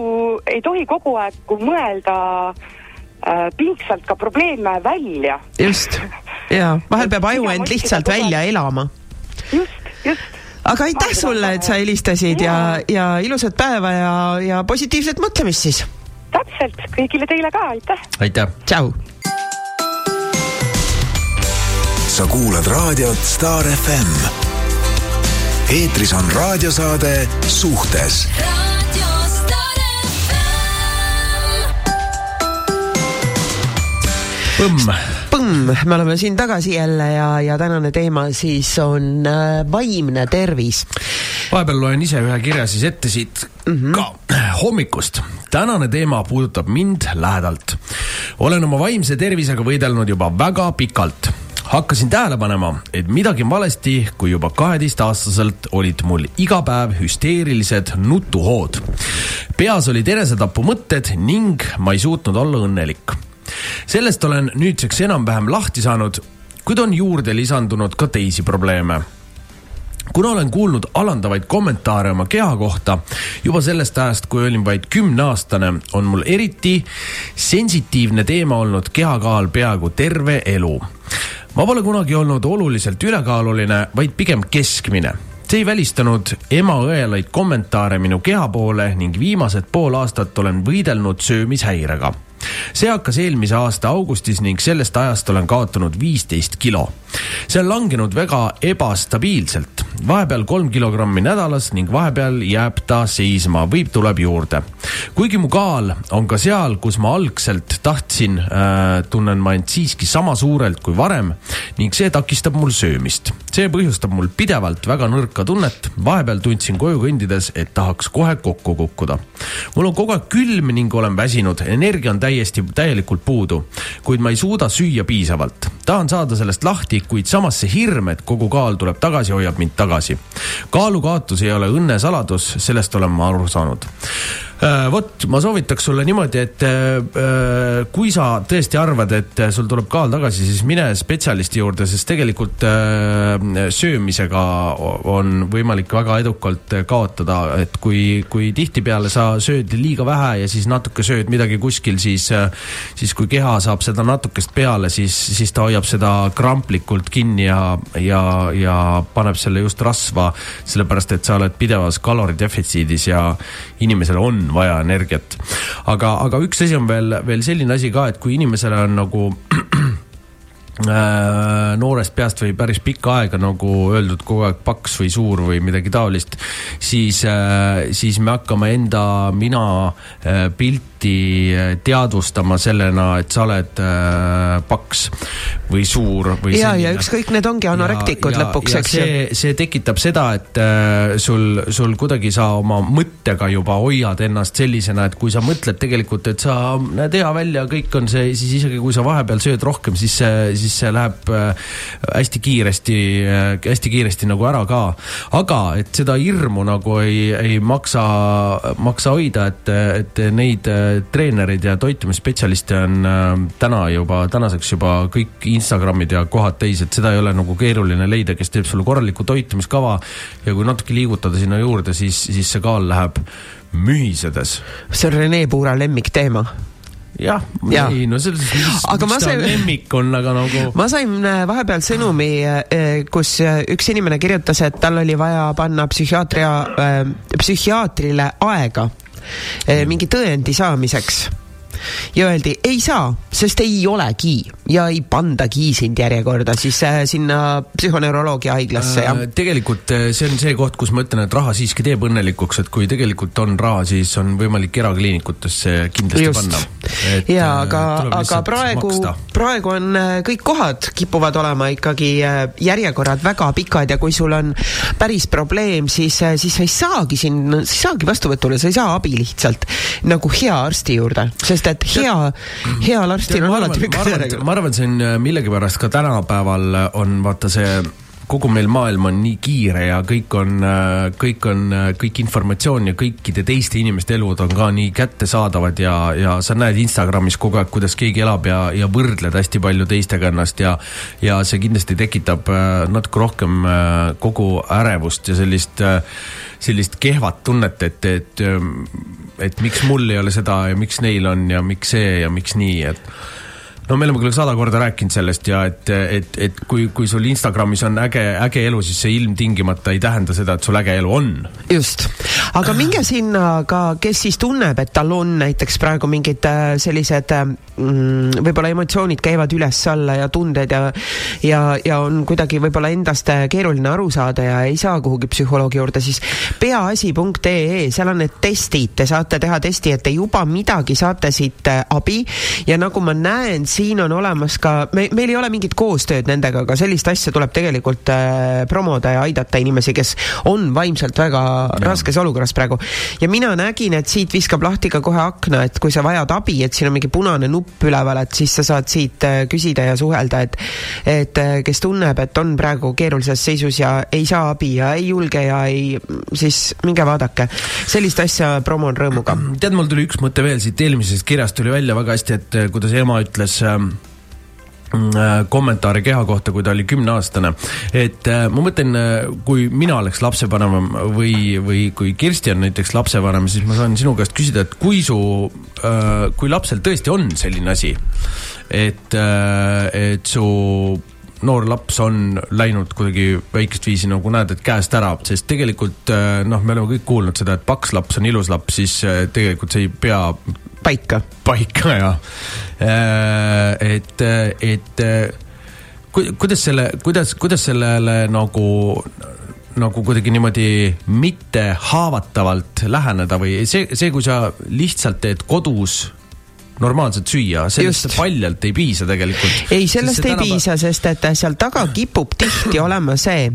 ei tohi kogu aeg mõelda äh, pingsalt ka probleeme välja. just, jaa, vahel peab aju end lihtsalt välja elama. just, just aga aitäh sulle, et sa helistasid ja, ja ilusat päeva ja, ja positiivset mõtlemist siis. täpselt, kõigile teile ka, aitäh. aitäh. tšau. sa kuulad raadiot Star FM. eetris on raadiosaade Suhtes põmm. Põmm, me oleme siin tagasi jälle ja, ja tänane teema siis on äh, vaimne tervis. vahepeal loen ise ühe kirja siis ette siit mm -hmm. ka hommikust. tänane teema puudutab mind lähedalt. olen oma vaimse tervisega võidelnud juba väga pikalt hakkasin tähele panema, et midagi on valesti, kui juba kaheteistaastaselt olid mul iga päev hüsteerilised nutuhood. peas olid enesetapumõtted ning ma ei suutnud olla õnnelik sellest olen nüüdseks enam-vähem lahti saanud, kuid on juurde lisandunud ka teisi probleeme. Kuna olen kuulnud alandavaid kommentaare oma keha kohta juba sellest ajast, kui olin vaid kümneaastane, on mul eriti sensitiivne teema olnud kehakaal peaaegu terve elu. ma pole kunagi olnud oluliselt ülekaaluline, vaid pigem keskmine. See ei välistanud ema õelaid kommentaare minu keha poole ning viimased pool aastat olen võidelnud söömishäirega see hakkas eelmise aasta augustis ning sellest ajast olen kaotanud viisteist kilo. See on langenud väga ebastabiilselt, vahepeal kolm kilogrammi nädalas ning vahepeal jääb ta seisma või tuleb juurde. kuigi mu kaal on ka seal, kus ma algselt tahtsin äh,, tunnen ma end siiski sama suurelt kui varem ning see takistab mul söömist. see põhjustab mul pidevalt väga nõrka tunnet, vahepeal tundsin koju kõndides, et tahaks kohe kokku kukkuda. mul on kogu aeg külm ning olen väsinud, energia on täiesti, täielikult puudu, kuid ma ei suuda süüa piisavalt. tahan saada sellest lahti, kuid samas see hirm, et kogu kaal tuleb tagasi, hoiab mind tagasi. kaalukaotus ei ole õnne saladus, sellest olen ma aru saanud vot, ma soovitaks sulle niimoodi, et äh, kui sa tõesti arvad, et sul tuleb kaal tagasi, siis mine spetsialisti juurde, sest tegelikult äh, söömisega on võimalik väga edukalt kaotada, et kui, kui tihtipeale sa sööd liiga vähe ja siis natuke sööd midagi kuskil, siis, siis kui keha saab seda natukest peale, siis, siis ta hoiab seda kramplikult kinni ja, ja, ja paneb selle just rasva, sellepärast et sa oled pidevas kaloridefitsiidis ja inimesel on on vaja energiat. aga, aga üks asi on veel, veel selline asi ka, et kui inimesele on nagu Äh, noorest peast või päris pikka aega nagu öeldud kogu aeg paks või suur või midagi taolist, siis, äh, siis me hakkame enda mina äh, pilti kiiresti teadvustama sellena, et sa oled äh, paks või suur või ja, ja ükskõik, need ongi anorektikud ja, lõpuks, eks ju. see tekitab seda, et äh, sul, sul kuidagi sa oma mõttega juba hoiad ennast sellisena, et kui sa mõtled tegelikult, et sa näed hea välja, kõik on see, siis isegi kui sa vahepeal sööd rohkem, siis see, siis see läheb äh, hästi kiiresti äh,, hästi kiiresti nagu ära ka. aga et seda hirmu nagu ei, ei maksa, maksa hoida, et, et neid treenereid ja toitumisspetsialiste on äh, täna juba, tänaseks juba kõik Instagramid ja kohad täis, et seda ei ole nagu keeruline leida, kes teeb sulle korraliku toitumiskava ja kui natuke liigutada sinna juurde, siis, siis see kaal läheb mühisedes. see on Rene Puura lemmikteema jah ja., ei no selles mõttes, aga ta sain, lemmik on, aga nagu. ma sain äh, vahepeal sõnumi, äh, kus üks inimene kirjutas, et tal oli vaja panna psühhiaatria, psühhiaatrile aega mingi tõendi saamiseks ja öeldi ei saa, sest ei olegi ja ei pandagi sind järjekorda siis äh, sinna psühhoneuroloogia haiglasse äh,. tegelikult äh, see on see koht, kus ma ütlen, et raha siiski teeb õnnelikuks, et kui tegelikult on raha, siis on võimalik erakliinikutesse kindlasti Just. panna. ja äh, aga, aga praegu, praegu on kõik kohad kipuvad olema ikkagi järjekorrad väga pikad ja kui sul on päris probleem, siis, siis sa ei saagi sinna, sa ei saagi vastuvõtule, sa ei saa abi lihtsalt nagu hea arsti juurde, sest et hea, heal arstil on alati pikk järjekord. ma arvan, see on äh, millegipärast ka tänapäeval on vaata see kogu meil maailm on nii kiire ja kõik on, äh, kõik on, äh, kõik informatsioon ja kõikide teiste inimeste elud on ka nii kättesaadavad ja, ja sa näed Instagramis kogu aeg, kuidas keegi elab ja, ja võrdled hästi palju teistega ennast ja ja see kindlasti tekitab natuke rohkem kogu ärevust ja sellist, sellist kehvat tunnet, et, et et miks mul ei ole seda ja miks neil on ja miks see ja miks nii, et no me oleme küll sada korda rääkinud sellest ja et, et, et kui, kui sul Instagramis on äge, äge elu, siis see ilmtingimata ei tähenda seda, et sul äge elu on. just, aga minge sinna ka, kes siis tunneb, et tal on näiteks praegu mingid äh, sellised mm, võib-olla emotsioonid käivad üles-alla ja tunded ja ja, ja on kuidagi võib-olla endast äh, keeruline aru saada ja ei saa kuhugi psühholoogi juurde, siis peaasi.ee, seal on need testid, te saate teha testi, et te juba midagi saate siit äh, abi. Ja nagu ma näen, siin on olemas ka, me, meil ei ole mingit koostööd nendega, aga sellist asja tuleb tegelikult äh, promoda ja aidata inimesi, kes on vaimselt väga ja. raskes olukorras praegu. ja mina nägin, et siit viskab lahti ka kohe akna, et kui sa vajad abi, et siin on mingi punane nupp üleval, et siis sa saad siit äh, küsida ja suhelda, et et äh, kes tunneb, et on praegu keerulises seisus ja ei saa abi ja ei julge ja ei, siis minge vaadake. sellist asja promon rõõmuga. tead, mul tuli üks mõte veel siit eelmisest kirjast tuli välja väga hästi, et äh, kuidas ema ütles Ähm, äh, kommentaare keha kohta, kui ta oli kümneaastane. et äh, ma mõtlen, äh, kui mina oleks lapsevanem või, või kui Kirsti on näiteks lapsevanem, siis ma saan sinu käest küsida, et kui su, kui lapsel tõesti on selline asi, et, et su noor laps on läinud kuidagi väikest viisi nagu näed, et käest ära, sest tegelikult noh, me oleme kõik kuulnud seda, et paks laps on ilus laps, siis tegelikult see ei pea paika. paika jah, äh, et, et kuidas selle, kuidas, kuidas sellele nagu nagu kuidagi niimoodi mitte haavatavalt läheneda või see, see, kui sa lihtsalt teed kodus normaalselt süüa, sellest Just. paljalt ei piisa tegelikult. ei, sellest ei tänava... piisa, sest et seal taga kipub tihti olema see,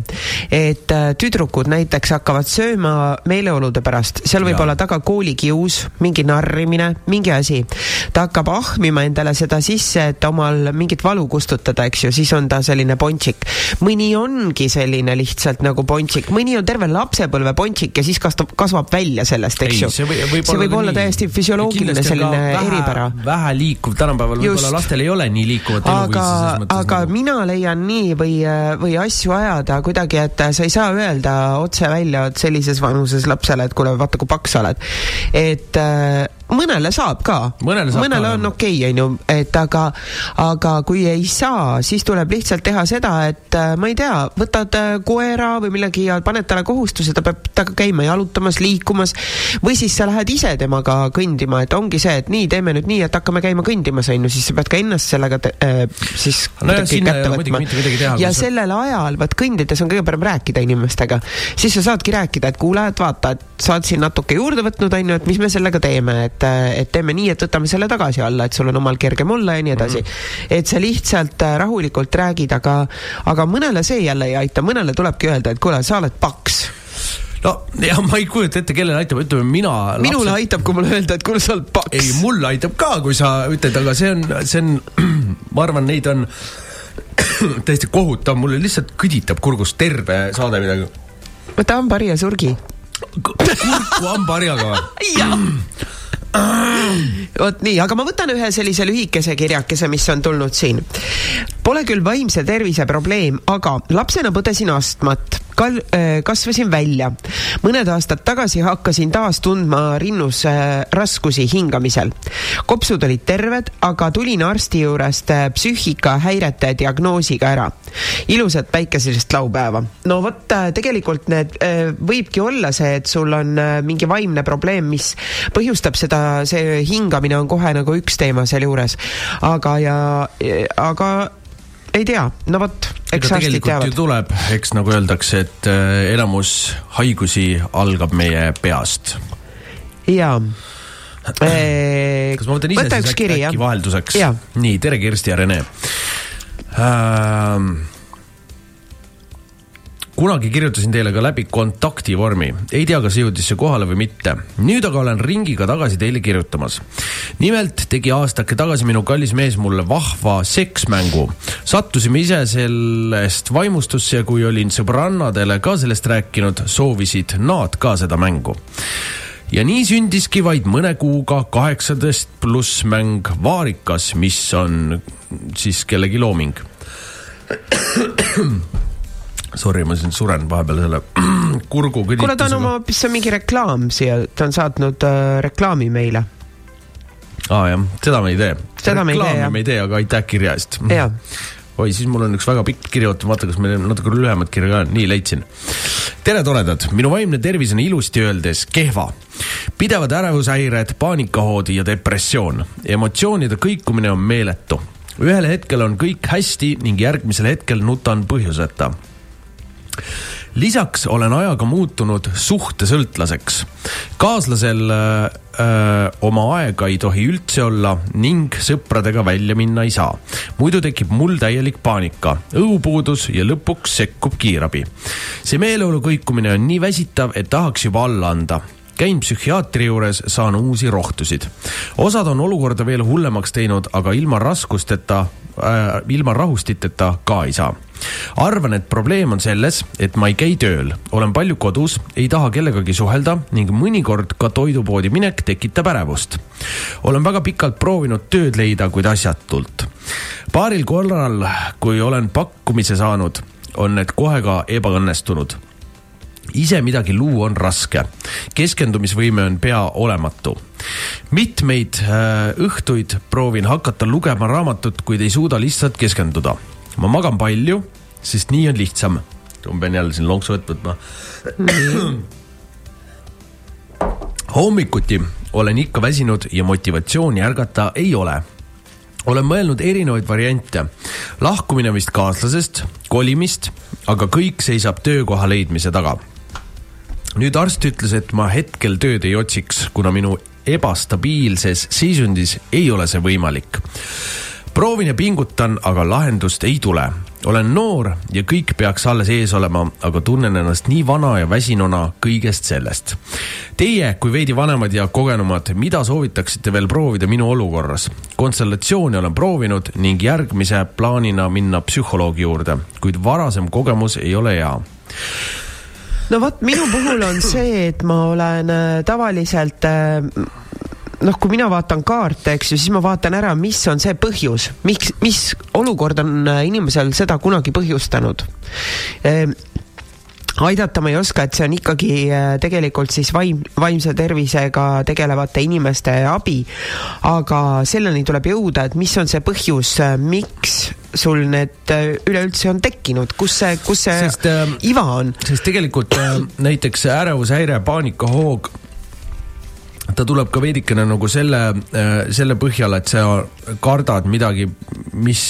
et äh, tüdrukud näiteks hakkavad sööma meeleolude pärast, seal võib ja. olla taga koolikius, mingi narrimine, mingi asi. ta hakkab ahmima endale seda sisse, et omal mingit valu kustutada, eks ju, siis on ta selline pontsik. mõni ongi selline lihtsalt nagu pontsik, mõni on terve lapsepõlve pontsik ja siis kasvab, kasvab välja sellest, eks ju. see võib, võib, see võib olla täiesti füsioloogiline selline eripära vähe liikuv, tänapäeval võib-olla lastel ei ole nii liikuvat eluviisi. aga, aga nagu... mina leian nii või, või asju ajada kuidagi, et sa ei saa öelda otse välja, et sellises vanuses lapsele, et kuule, vaata kui paks sa oled. et äh, mõnele saab ka, mõnele, saab mõnele ka, on okei okay,, onju, et aga, aga kui ei saa, siis tuleb lihtsalt teha seda, et äh, ma ei tea, võtad äh, koera või millegi ja paned talle kohustuse, ta peab temaga käima jalutamas, liikumas. Või siis sa lähed ise temaga kõndima, et ongi see, et nii, teeme nüüd nii, et hakkame käima kõndimas, onju, siis sa pead ka ennast sellega äh, siis no jah, kätte võtma. ja sellel ajal, vaat kõndides on kõige parem rääkida inimestega, siis sa saadki rääkida, et kuule, et vaata, et sa oled siin natuke juurde võtnud, onju, et mis me sellega teeme, et et, et teeme nii, et võtame selle tagasi alla, et sul on omal kergem olla ja nii edasi mm. -hmm. et sa lihtsalt äh, rahulikult räägid, aga, aga mõnele see jälle ei aita, mõnele tulebki öelda, et kuule, sa oled paks no ja ma ei kujuta ette, kellele aitab, ütleme mina. minule lapsed... aitab, kui mulle öelda, et kuule, sa oled paks. ei, mulle aitab ka, kui sa ütled, aga see on, see on, ma arvan, neid on täiesti kohutav, mulle lihtsalt kõditab kurgust terve saade midagi. võta hambari ja surgi. kurku hambaharjaga või? vot nii, aga ma võtan ühe sellise lühikese kirjakese, mis on tulnud siin. Pole küll vaimse tervise probleem, aga lapsena põdesin astmat kal-, äh, kasvasin välja. mõned aastad tagasi hakkasin taas tundma rinnus äh, raskusi hingamisel. kopsud olid terved, aga tulin arsti juurest äh, psüühikahäirete diagnoosiga ära. ilusat päikeselist laupäeva. no vot, tegelikult need, võibki olla see, et sul on mingi vaimne probleem, mis põhjustab seda, see hingamine on kohe nagu üks teema sealjuures. aga, ja, aga ei tea, no vot, eks arstid teavad. tuleb, eks nagu öeldakse, et äh, enamus haigusi algab meie peast. jaa kas ma võtan ise Võta siis äkki, äkki vahelduseks? nii, tere, Kirsti ja Rene ähm, kunagi kirjutasin teile ka läbi kontaktivormi, ei tea, kas jõudis see kohale või mitte. nüüd aga olen ringiga tagasi teile kirjutamas. nimelt tegi aastake tagasi minu kallis mees mulle vahva seksmängu. sattusime ise sellest vaimustusse ja kui olin sõbrannadele ka sellest rääkinud, soovisid nad ka seda mängu ja nii sündiski vaid mõne kuuga kaheksateist pluss mäng Vaarikas, mis on siis kellegi looming Sorry, ma siin suren vahepeal selle kurgu kõditusega. kuule, ta on oma, mis on mingi reklaam siia, ta on saatnud äh, reklaami meile. aa ah, jah, seda me ei tee. seda me ei tee, me ei tee, aga aitäh kirja eest. oi, siis mul on üks väga pikk kiri, oota, vaata, kas meil on natuke lühemat kirja ka, nii leidsin. tere, toredad, minu vaimne tervis on ilusti öeldes kehva. pidevad ärevushäired, paanikahood ja depressioon. emotsioonide kõikumine on meeletu ühel hetkel on kõik hästi ning järgmisel hetkel nutan põhjuseta lisaks olen ajaga muutunud suhtesõltlaseks. kaaslasel öö, äh, oma aega ei tohi üldse olla ning sõpradega välja minna ei saa. muidu tekib mul täielik paanika, õhupuudus ja lõpuks sekkub kiirabi. see meeleolu kõikumine on nii väsitav, et tahaks juba alla anda käin psühhiaatri juures, saan uusi rohtusid. osad on olukorda veel hullemaks teinud, aga ilma raskusteta äh,, ilma rahustiteta ka ei saa arvan, et probleem on selles, et ma ei käi tööl, olen palju kodus, ei taha kellegagi suhelda ning mõnikord ka toidupoodi minek tekitab ärevust. olen väga pikalt proovinud tööd leida, kuid asjatult. paaril korral, kui olen pakkumise saanud, on need kohe ka ebaõnnestunud ise midagi luua on raske, keskendumisvõime on pea olematu. mitmeid äh, õhtuid proovin hakata lugema raamatut, kuid ei suuda lihtsalt keskenduda. ma magan palju, sest nii on lihtsam. ma pean jälle siin lonksu vett võtma. hommikuti olen ikka väsinud ja motivatsiooni ärgata ei ole olen mõelnud erinevaid variante, lahkumine vist kaaslasest, kolimist, aga kõik seisab töökoha leidmise taga nüüd arst ütles, et ma hetkel tööd ei otsiks, kuna minu ebastabiilses seisundis ei ole see võimalik. proovin ja pingutan, aga lahendust ei tule. olen noor ja kõik peaks alles ees olema, aga tunnen ennast nii vana ja väsinuna kõigest sellest. Teie kui veidi vanemad ja kogenumad, mida soovitaksite veel proovida minu olukorras? konstellatsiooni olen proovinud ning järgmise plaanina minna psühholoogi juurde, kuid varasem kogemus ei ole hea no vot, minu puhul on see, et ma olen äh, tavaliselt äh, noh, kui mina vaatan kaarte, eks ju, siis ma vaatan ära, mis on see põhjus, miks, mis olukord on äh, inimesel seda kunagi põhjustanud. Ehm, aidata ma ei oska, et see on ikkagi tegelikult siis vaim, vaimse tervisega tegelevate inimeste abi. aga selleni tuleb jõuda, et mis on see põhjus, miks sul need äh, üleüldse on tekkinud, kus see, kus see sest, äh, iva on? sest tegelikult äh, näiteks ärevushäire, paanikahoog, ta tuleb ka veidikene nagu selle, äh, selle põhjal, et sa kardad midagi, mis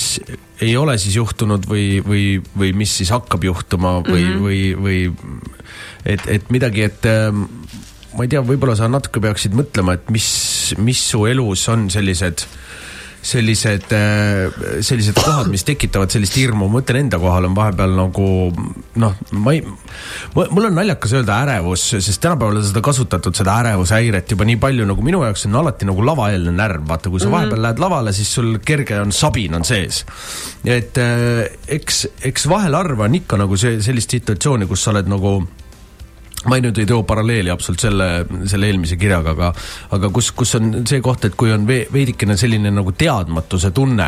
ei ole siis juhtunud või, või, või mis siis hakkab juhtuma või mm, -hmm. või, või et, et midagi, et äh, ma ei tea, võib-olla sa natuke peaksid mõtlema, et mis mis su elus on sellised sellised, sellised kohad, mis tekitavad sellist hirmu, ma mõtlen enda kohal on vahepeal nagu noh, ma ei, mul on naljakas öelda ärevus, sest tänapäeval on seda kasutatud, seda ärevushäiret juba nii palju, nagu minu jaoks on alati nagu lavaeelne närv, vaata, kui sa mm -hmm. vahepeal lähed lavale, siis sul kerge on sabin on sees. et eks, eks vahel harva on ikka nagu see, sellist situatsiooni, kus sa oled nagu ma ei, nüüd ei too paralleeli absoluutselt selle, selle eelmise kirjaga, aga, aga kus, kus on see koht, et kui on veidikene selline nagu teadmatuse tunne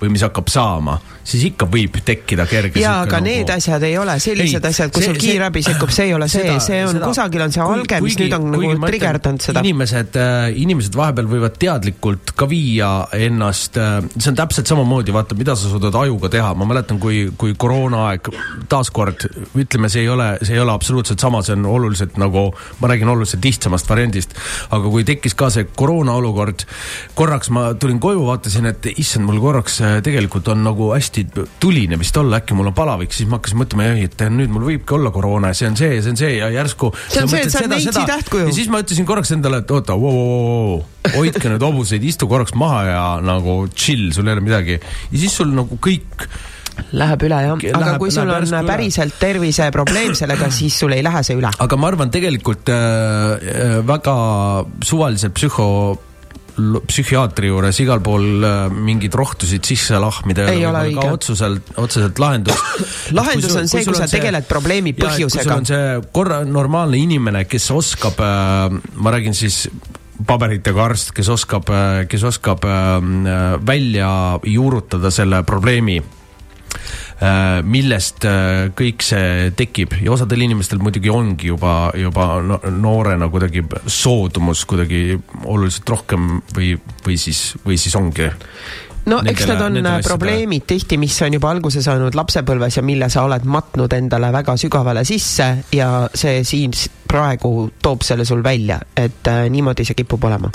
või mis hakkab saama, siis ikka võib tekkida kerge. ja, aga nagu... need asjad ei ole sellised ei, asjad, kus sul kiirabi sekkub, see ei ole see, see on seda, kusagil on see alge, mis nüüd on nagu trigerdanud seda. inimesed äh,, inimesed vahepeal võivad teadlikult ka viia ennast äh,, see on täpselt samamoodi, vaata, mida sa suudad ajuga teha, ma mäletan, kui, kui koroonaaeg, taaskord ütleme, see ei ole, see ei ole absoluutselt sama, see on oluliselt nagu, ma räägin oluliselt lihtsamast variandist. aga kui tekkis ka see koroona olukord, korraks ma tulin koju, vaatasin, et issand, mul korraks äh, tegelikult on nagu hästi tuline vist olla, äkki mul on palavik, siis ma hakkasin mõtlema, et nüüd mul võibki olla koroona ja see on see ja see on see ja järsku. see on see, et sa oled neitsi tähtkuju. ja siis ma ütlesin korraks endale, et oota, hoidke nüüd hobuseid, istu korraks maha ja nagu chill, sul ei ole midagi. ja siis sul nagu kõik Läheb üle jah, aga läheb, kui sul on päriselt terviseprobleem sellega, siis sul ei lähe see üle. aga ma arvan, tegelikult äh, äh väga suvalised psühho psühhiaatri juures igal pool äh, mingeid rohtusid sisse lahmida ei ole õige. otseselt, otseselt lahendus lahendus on see, kui sa tegeled see, probleemi põhjusega. kui sul on see korra normaalne inimene, kes oskab äh,, ma räägin siis paberitega arst, kes oskab, äh, kes oskab äh, välja juurutada selle probleemi millest äh, kõik see tekib. Ja osadel inimestel muidugi ongi juba, juba noorena kuidagi soodumus kuidagi oluliselt rohkem või, või siis, või siis ongi no nendele, eks need on äh, probleemid asjade... tihti, mis on juba alguse saanud lapsepõlves ja mille sa oled matnud endale väga sügavale sisse ja see siin praegu toob selle sul välja, et äh, niimoodi see kipub olema.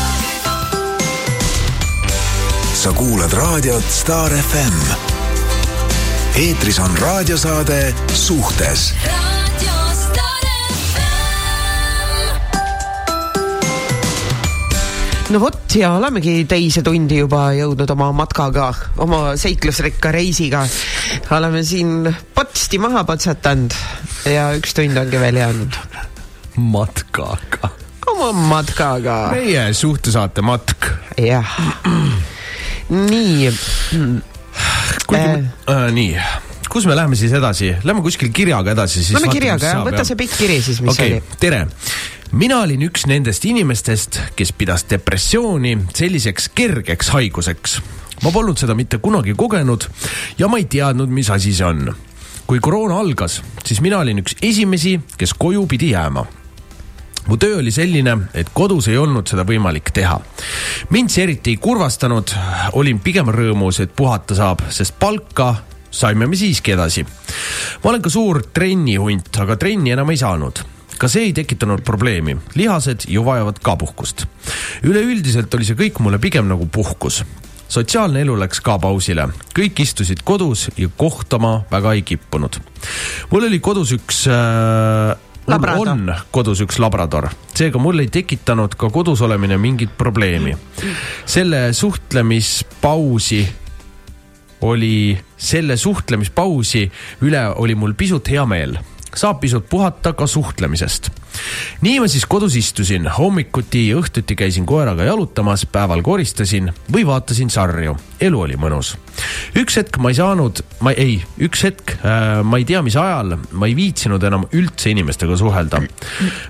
sa kuulad raadiot Star FM eetris on raadiosaade Suhtes no vot ja olemegi teise tundi juba jõudnud oma matkaga, oma seiklusrikka reisiga. oleme siin potsti maha patsatanud ja üks tund ongi veel jäänud. matkaga. oma matkaga. meie suhtesaate matk. jah. nii kuigi äh, äh, nii kus me läheme siis edasi, lähme kuskil kirjaga edasi. Lähme kirjaga jah, võta see pikk kiri siis, mis okay, oli. tere, mina olin üks nendest inimestest, kes pidas depressiooni selliseks kergeks haiguseks. ma polnud seda mitte kunagi kogenud ja ma ei teadnud, mis asi see on. kui koroona algas, siis mina olin üks esimesi, kes koju pidi jääma mu töö oli selline, et kodus ei olnud seda võimalik teha. mind see eriti ei kurvastanud, olin pigem rõõmus, et puhata saab, sest palka saime me siiski edasi. ma olen ka suur trennihunt, aga trenni enam ei saanud ka see ei tekitanud probleemi, lihased ju vajavad ka puhkust. üleüldiselt oli see kõik mulle pigem nagu puhkus. sotsiaalne elu läks ka pausile, kõik istusid kodus ja kohtama väga ei kippunud. mul oli kodus üks äh, Labrador. on kodus üks labrador, seega mul ei tekitanud ka kodus olemine mingit probleemi. selle suhtlemispausi oli, selle suhtlemispausi üle oli mul pisut hea meel saab pisut puhata ka suhtlemisest. nii ma siis kodus istusin, hommikuti ja õhtuti käisin koeraga jalutamas, päeval koristasin või vaatasin sarju. elu oli mõnus. üks hetk ma ei saanud, ma ei, üks hetk äh, ma ei tea, mis ajal, ma ei viitsinud enam üldse inimestega suhelda.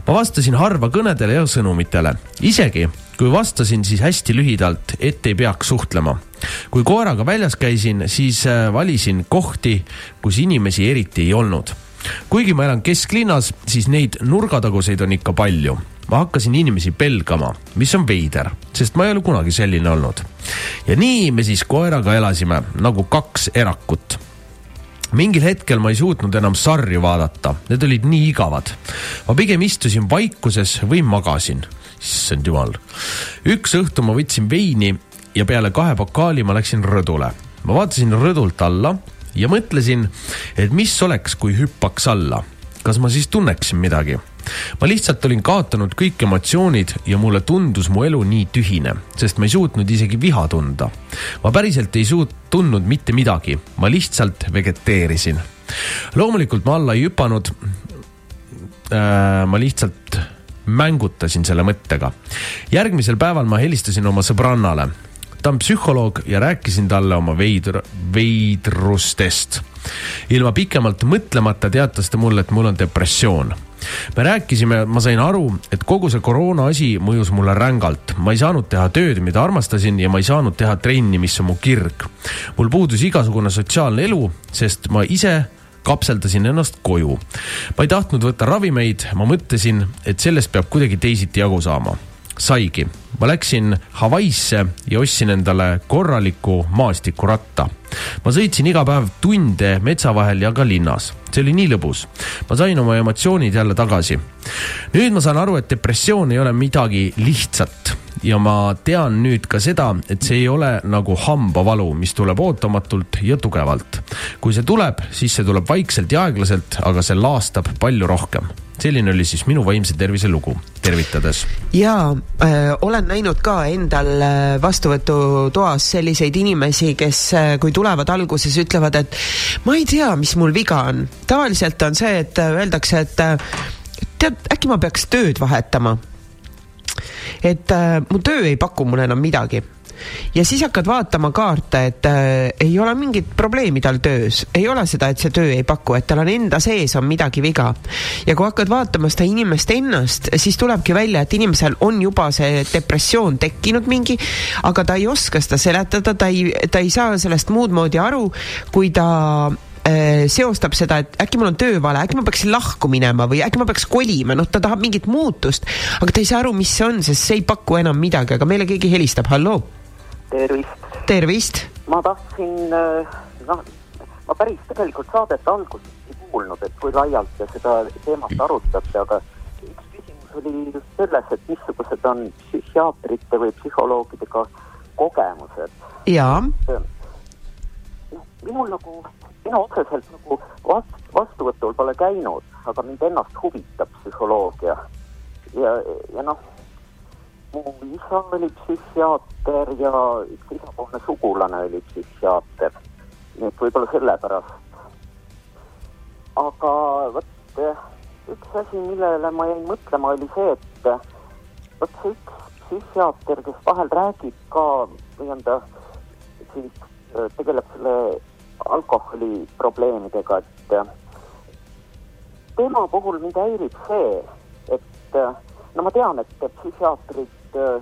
ma vastasin harva kõnedele ja sõnumitele, isegi kui vastasin, siis hästi lühidalt, et ei peaks suhtlema. kui koeraga väljas käisin, siis äh, valisin kohti, kus inimesi eriti ei olnud kuigi ma elan kesklinnas, siis neid nurgataguseid on ikka palju. ma hakkasin inimesi pelgama, mis on veider, sest ma ei ole kunagi selline olnud. ja nii me siis koeraga elasime nagu kaks erakut mingil hetkel ma ei suutnud enam sarju vaadata, need olid nii igavad. ma pigem istusin vaikuses või magasin. issand jumal. üks õhtu ma võtsin veini ja peale kahe pokaali ma läksin rõdule. ma vaatasin rõdult alla ja mõtlesin, et mis oleks, kui hüppaks alla. kas ma siis tunneksin midagi? ma lihtsalt olin kaotanud kõik emotsioonid ja mulle tundus mu elu nii tühine, sest ma ei suutnud isegi viha tunda. ma päriselt ei suut-, tundnud mitte midagi, ma lihtsalt vegeteerisin. loomulikult ma alla ei hüpanud äh,. ma lihtsalt mängutasin selle mõttega. järgmisel päeval ma helistasin oma sõbrannale ta on psühholoog ja rääkisin talle oma veidr-, veidrustest. ilma pikemalt mõtlemata teatas ta mulle, et mul on depressioon me rääkisime, ma sain aru, et kogu see koroona asi mõjus mulle rängalt. ma ei saanud teha tööd, mida armastasin ja ma ei saanud teha trenni, mis on mu kirg. mul puudus igasugune sotsiaalne elu, sest ma ise kapseldasin ennast koju. ma ei tahtnud võtta ravimeid, ma mõtlesin, et sellest peab kuidagi teisiti jagu saama. Saigi, ma läksin Hawaii'sse ja ostsin endale korraliku maastikuratta ma sõitsin iga päev tunde metsa vahel ja ka linnas, see oli nii lõbus. ma sain oma emotsioonid jälle tagasi. nüüd ma saan aru, et depressioon ei ole midagi lihtsat ja ma tean nüüd ka seda, et see ei ole nagu hambavalu, mis tuleb ootamatult ja tugevalt. kui see tuleb, siis see tuleb vaikselt ja aeglaselt, aga see laastab palju rohkem selline oli siis minu vaimse tervise lugu, tervitades. ja äh, olen näinud ka endal äh, vastuvõtutoas selliseid inimesi, kes äh, kui tulevad alguses, ütlevad, et ma ei tea, mis mul viga on. tavaliselt on see, et äh, öeldakse, et äh, tead, äkki ma peaks tööd vahetama. Et äh, mu töö ei paku mulle enam midagi ja siis hakkad vaatama kaarte, et äh, ei ole mingit probleemi tal töös, ei ole seda, et see töö ei paku, et tal on enda sees on midagi viga. ja kui hakkad vaatama seda inimest ennast, siis tulebki välja, et inimesel on juba see depressioon tekkinud mingi, aga ta ei oska seda seletada, ta ei, ta ei saa sellest muud moodi aru, kui ta seostab seda, et äkki mul on töövale, äkki ma peaksin lahku minema või äkki ma peaks kolima, noh, ta tahab mingit muutust, aga ta ei saa aru, mis see on, sest see ei paku enam midagi, aga meile keegi helistab, halloo tervist. tervist. ma tahtsin, äh, noh, ma päris tegelikult saadet alguses ei kuulnud, et kui laialt te seda teemat arutate, aga üks küsimus oli just selles, et missugused on psühhiaatrite või psühholoogidega kogemused. jaa. noh, minul nagu, mina otseselt nagu vast, vastuvõtul pole käinud, aga mind ennast huvitab psühholoogia. ja, ja noh mu isa oli psühhiaater ja üks isapoolne sugulane oli psühhiaater. nii et võib-olla sellepärast. aga vot üks asi, millele ma jäin mõtlema, oli see, et vot see üks psühhiaater, kes vahel räägib ka või on ta siis tegeleb selle alkoholi probleemidega, et tema puhul mind häirib see, et no ma tean, et psühhiaatrid Äh,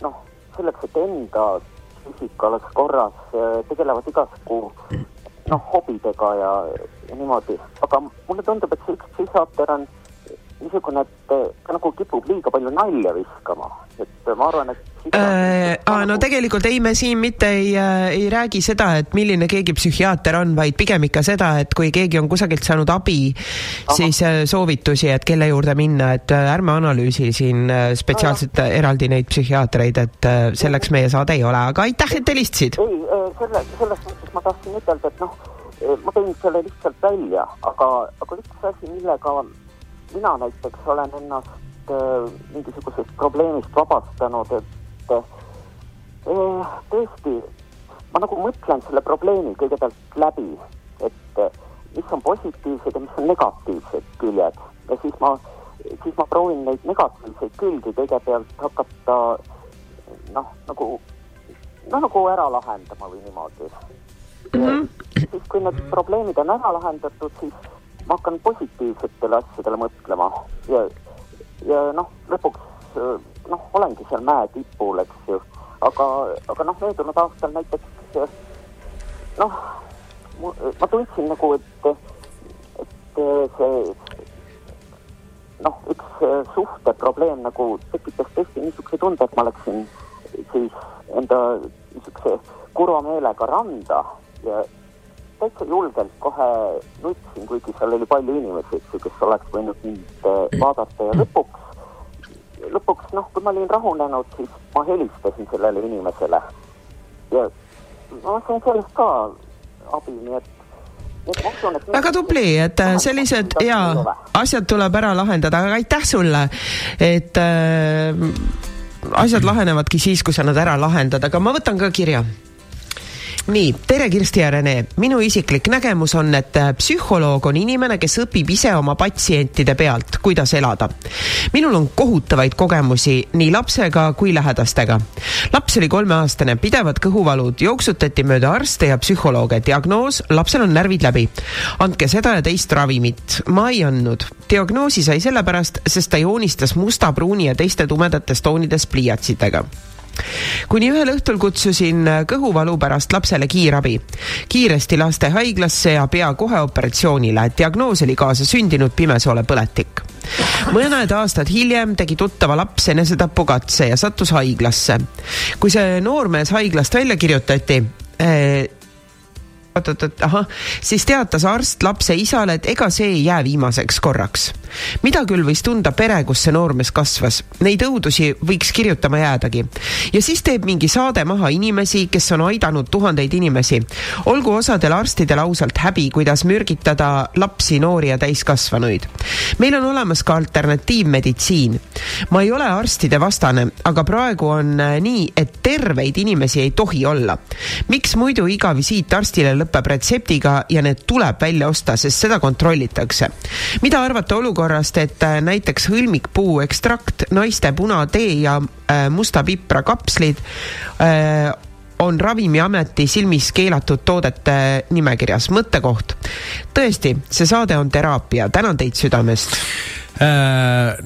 noh, selleks, et enda psüühika oleks korras, äh, tegelevad igasugu noh, hobidega ja, ja niimoodi, aga mulle tundub, et see üks psühhiaater on niisugune, et ta nagu kipub liiga palju nalja viskama, et ma arvan, et Äh, aa, no tegelikult ei, me siin mitte ei äh,, ei räägi seda, et milline keegi psühhiaater on, vaid pigem ikka seda, et kui keegi on kusagilt saanud abi, siis äh, soovitusi, et kelle juurde minna, et äh, ärme analüüsi siin äh, spetsiaalselt no, eraldi neid psühhiaatreid, et äh, selleks meie saade ei ole, aga aitäh, et helistasid. ei, selle, selles mõttes ma tahtsin ütelda, et noh, ma tõin selle lihtsalt välja, aga, aga üks asi, millega mina näiteks olen ennast äh, mingisugusest probleemist vabastanud, et et eh, tõesti, ma nagu mõtlen selle probleemi kõigepealt läbi, et eh, mis on positiivsed ja mis on negatiivsed küljed ja siis ma, siis ma proovin neid negatiivseid külgi kõigepealt hakata noh, nagu, noh nagu ära lahendama või niimoodi mm. -hmm. siis, kui need probleemid on ära lahendatud, siis ma hakkan positiivsetele asjadele mõtlema ja, ja noh, lõpuks noh, olengi seal mäe tipul, eks ju. aga, aga noh, möödunud aastal näiteks noh, ma tundsin nagu, et, et see noh, üks suhteprobleem nagu tekitas tõesti niisuguse tunde, et ma läksin siis enda niisuguse kurva meelega randa ja täitsa julgelt kohe nutsin, kuigi seal oli palju inimesi, eks ju, kes oleks võinud mind vaadata. Ja lõpuks lõpuks noh, kui ma olin rahunenud, siis ma helistasin sellele inimesele. Ja ma sain sellest ka abi, nii et väga tubli, et äh, sellised ja asjad tuleb ära lahendada, aga aitäh sulle, et äh, asjad lahenevadki siis, kui sa nad ära lahendad, aga ma võtan ka kirja nii, tere Kirsti ja Rene. minu isiklik nägemus on, et äh, psühholoog on inimene, kes õpib ise oma patsientide pealt, kuidas elada. minul on kohutavaid kogemusi nii lapsega kui lähedastega. laps oli kolmeaastane, pidevad kõhuvalud, jooksutati mööda arste ja psühholooge, diagnoos, lapsel on närvid läbi. andke seda ja teist ravimit. ma ei andnud. diagnoosi sai sellepärast, sest ta joonistas musta, pruuni ja teiste tumedates toonides pliiatsidega kuni ühel õhtul kutsusin kõhuvalu pärast lapsele kiirabi. kiiresti lastehaiglasse ja pea kohe operatsioonile. diagnoos oli kaasasündinud pimesoolepõletik. mõned aastad hiljem tegi tuttava laps enesetapukatse ja sattus haiglasse. kui see noormees haiglast välja kirjutati eh,, oot-oot-oot, ahah, siis teatas arst lapse isale, et ega see ei jää viimaseks korraks. Mida küll võis tunda pere, kus see noormees kasvas, neid õudusi võiks kirjutama jäädagi. ja siis teeb mingi saade maha inimesi, kes on aidanud tuhandeid inimesi. olgu osadel arstidel ausalt häbi, kuidas mürgitada lapsi, noori ja täiskasvanuid. meil on olemas ka alternatiivmeditsiin. ma ei ole arstide vastane, aga praegu on äh, nii, et terveid inimesi ei tohi olla. miks muidu iga visiit arstile lõpeb retseptiga ja need tuleb välja osta, sest seda kontrollitakse. mida arvate olukorrast, et äh, näiteks hõlmikpuu ekstrakt, naiste punatee ja äh, musta pipra kapslid äh, on Ravimiameti silmis keelatud toodete nimekirjas. mõttekoht. tõesti, see saade on teraapia, tänan teid südamest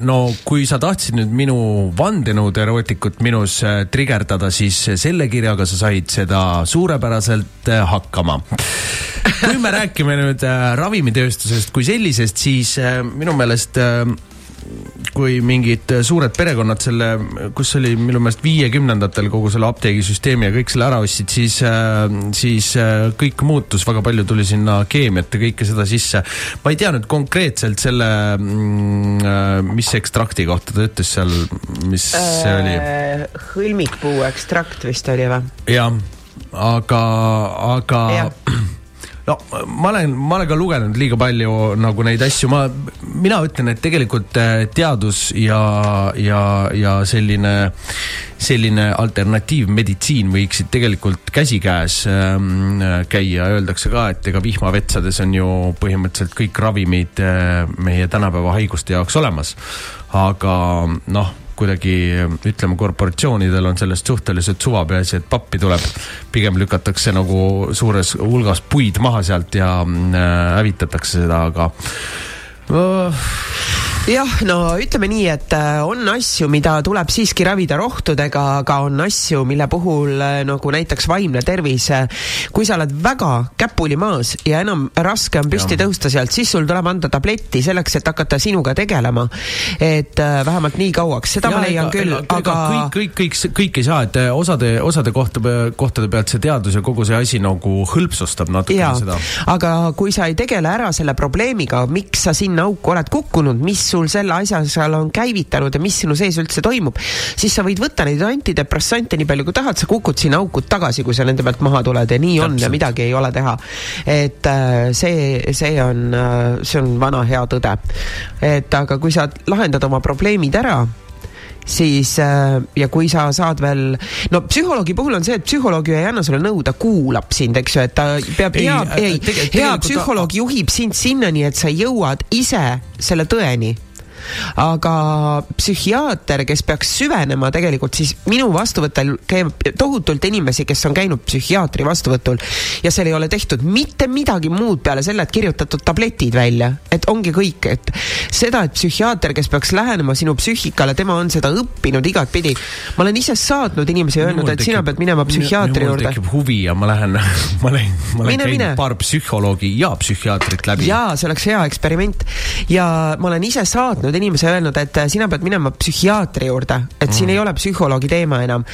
no kui sa tahtsid nüüd minu vandenõude erootikut minus äh, trigerdada, siis selle kirjaga sa said seda suurepäraselt äh, hakkama. kui me räägime nüüd ravimitööstusest kui sellisest, siis minu meelest kui mingid suured perekonnad selle, kus oli minu meelest viiekümnendatel kogu selle apteegisüsteemi ja kõik selle ära ostsid, siis, äh, siis äh, kõik muutus, väga palju tuli sinna keemiat ja kõike seda sisse. ma ei tea nüüd konkreetselt selle, mm, äh, mis ekstrakti kohta ta ütles seal, mis see oli? hõlmikpuu ekstrakt vist oli või? jah, aga, aga ja no ma olen, ma olen ka lugenud liiga palju nagu neid asju, ma, mina ütlen, et tegelikult äh, teadus ja, ja, ja selline, selline alternatiivmeditsiin võiksid tegelikult käsikäes ähm, käia, öeldakse ka, et ega vihmavetsades on ju põhimõtteliselt kõik ravimid äh, meie tänapäeva haiguste jaoks olemas. aga noh kuidagi ütleme, korporatsioonidel on sellest suhteliselt suva, peaasi, et pappi tuleb. pigem lükatakse nagu suures hulgas puid maha sealt ja äh, hävitatakse seda, aga jah, no ütleme nii, et äh, on asju, mida tuleb siiski ravida rohtudega, aga on asju, mille puhul äh, nagu näiteks vaimne tervis, äh, kui sa oled väga käpuli maas ja enam raske on püsti ja. tõusta sealt, siis sul tuleb anda tabletti selleks, et hakata sinuga tegelema. et vähemalt nii kauaks, seda ja, ma leian ega, küll, aga. kõik, kõik, kõik, kõik ei saa, et osade, osade kohta, kohtade pealt see teadus ja kogu see asi nagu hõlpsustab natukene seda. aga kui sa ei tegele ära selle probleemiga, miks sa sinna sinna auku oled kukkunud, mis sul selle asja seal on käivitanud ja mis sinu sees üldse toimub, siis sa võid võtta neid antidepressante nii palju kui tahad, sa kukud sinna auku tagasi, kui sa nende pealt maha tuled ja nii on Täpselt. ja midagi ei ole teha. et äh, see, see on, äh, see on vana hea tõde. et aga kui sa lahendad oma probleemid ära siis äh, ja kui sa saad veel, no psühholoogi puhul on see, et psühholoog ju ei anna sulle nõu, ta kuulab sind, eks ju, et ta peab, hea, ei, hea psühholoog juhib sind sinnani, et sa jõuad ise selle tõeni aga psühhiaater, kes peaks süvenema tegelikult, siis minu vastuvõttel käib tohutult inimesi, kes on käinud psühhiaatri vastuvõtul ja seal ei ole tehtud mitte midagi muud peale selle, et kirjutatud tabletid välja, et ongi kõik, et seda, et psühhiaater, kes peaks lähenema sinu psüühikale, tema on seda õppinud igatpidi. ma olen ise saatnud inimesi ja öelnud, et sina pead minema psühhiaatri juurde. tekib huvi ja ma lähen, ma lähen, ma lähen käin paar psühholoogi ja psühhiaatrit läbi. jaa, see oleks hea eksperiment ja ma olen ise saatnud inimese öelnud, et äh, sina pead minema psühhiaatri juurde, et mm. siin ei ole psühholoogi teema enam.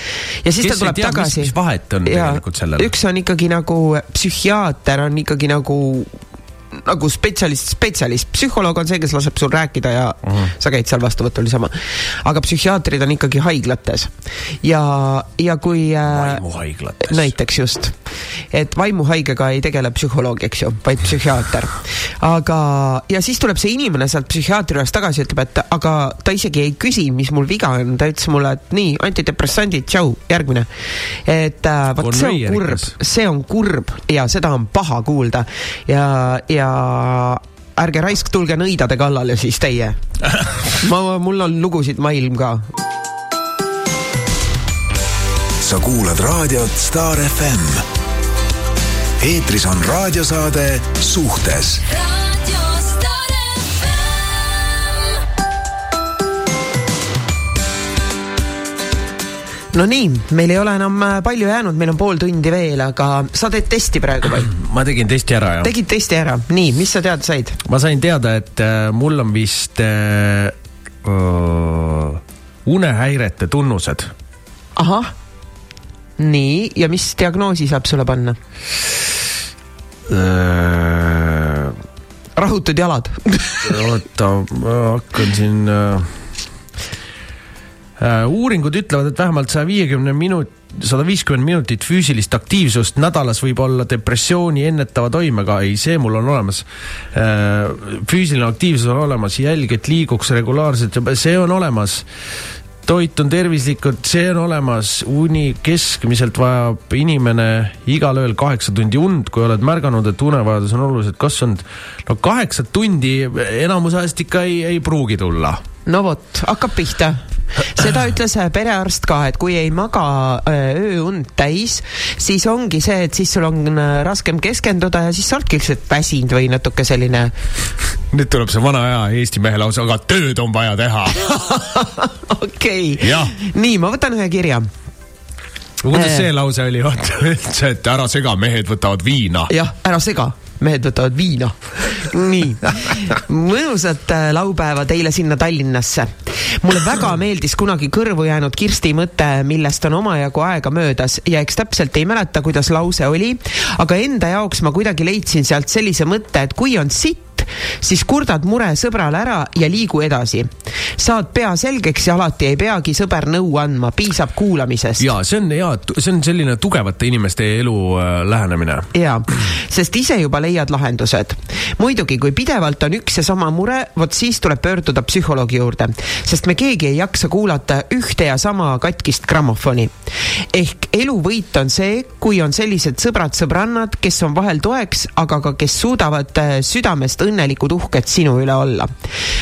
ja siis Kes ta tuleb tea, tagasi. mis vahet on ja, tegelikult sellel? üks on ikkagi nagu psühhiaater on ikkagi nagu nagu spetsialist, spetsialist, psühholoog on see, kes laseb sul rääkida ja mm -hmm. sa käid seal vastuvõtul niisama. aga psühhiaatrid on ikkagi haiglates ja, ja kui äh,. vaimuhaiglates. näiteks just. et vaimuhaigega ei tegele psühholoog, eks ju, vaid psühhiaater. aga, ja siis tuleb see inimene sealt psühhiaatri juurest tagasi, ütleb, et aga ta isegi ei küsinud, mis mul viga on, ta ütles mulle, et nii, antidepressandid, tšau, järgmine. et äh, vot see on kurb, see on kurb ja seda on paha kuulda ja, ja ärge raisk, tulge nõidade kallale siis teie. ma, mul on lugusid maailm ka. sa kuulad raadiot Star FM. eetris on raadiosaade Suhtes no nii, meil ei ole enam äh, palju jäänud, meil on pool tundi veel, aga sa teed testi praegu või? ma tegin testi ära, jah. tegid testi ära, nii, mis sa teada said? ma sain teada, et äh, mul on vist äh, uh, unehäirete tunnused. ahah, nii, ja mis diagnoosi saab sulle panna uh,? rahutud jalad oota, ma hakkan siin Uh, uuringud ütlevad, et vähemalt saja viiekümne minut, sada viiskümmend minutit füüsilist aktiivsust nädalas võib olla depressiooni ennetava toimega, ei, see mul on olemas uh,. füüsiline aktiivsus on olemas, jälg, et liiguks regulaarselt, see on olemas toit on tervislikud, see on olemas, uni keskmiselt vajab inimene igal ööl kaheksa tundi und, kui oled märganud, et unevajadus on oluliselt kasvanud. no kaheksa tundi enamus ajast ikka ei, ei pruugi tulla. no vot, hakkab pihta seda ütles äh, perearst ka, et kui ei maga äh, ööund täis, siis ongi see, et siis sul on äh, raskem keskenduda ja siis sa oledki lihtsalt väsinud või natuke selline. nüüd tuleb see vana hea Eesti mehe lause, aga tööd on vaja teha. okei, nii, ma võtan ühe kirja kuidas see lause oli, oota üldse, et ära sega, mehed võtavad viina. jah, ära sega mehed võtavad viina. nii, mõnusat äh, laupäeva teile sinna Tallinnasse. mulle väga meeldis kunagi kõrvu jäänud Kirsti mõte, millest on omajagu aega möödas ja eks täpselt ei mäleta, kuidas lause oli, aga enda jaoks ma kuidagi leidsin sealt sellise mõtte, et kui on sitt, siis kurdad mure sõbrale ära ja liigu edasi. saad pea selgeks ja alati ei peagi sõber nõu andma, piisab kuulamisest. ja see on hea, see on selline tugevate inimeste elu äh, lähenemine. ja, sest ise juba leiad lahendused. muidugi, kui pidevalt on üks ja sama mure, vot siis tuleb pöörduda psühholoogi juurde, sest me keegi ei jaksa kuulata ühte ja sama katkist grammofoni. ehk elu võit on see, kui on sellised sõbrad-sõbrannad, kes on vahel toeks, aga ka kes suudavad äh, südamest õnne õnnelikud, uhked sinu üle olla.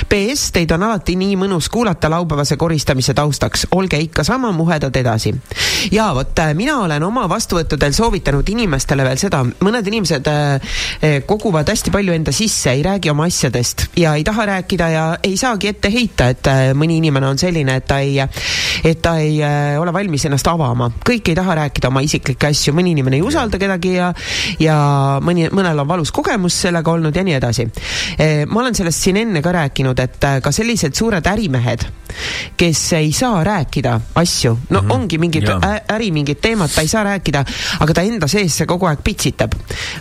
PS, teid on alati nii mõnus kuulata laupäevase koristamise taustaks, olge ikka sama muhedad edasi. ja vot äh, mina olen oma vastuvõttudel soovitanud inimestele veel seda, mõned inimesed äh, äh, koguvad hästi palju enda sisse, ei räägi oma asjadest ja ei taha rääkida ja ei saagi ette heita, et mõni inimene on selline, et ta ei, et ta ei ole valmis ennast avama. kõik ei taha rääkida oma isiklikke asju, mõni inimene ei usalda kedagi ja, ja mõni, mõnel on valus kogemus sellega olnud ja nii edasi. Eh, ma olen sellest siin enne ka rääkinud, et äh, ka sellised suured ärimehed, kes ei saa rääkida asju, no mm -hmm. ongi mingid äri, mingid teemad, ta ei saa rääkida, aga ta enda sees see kogu aeg pitsitab.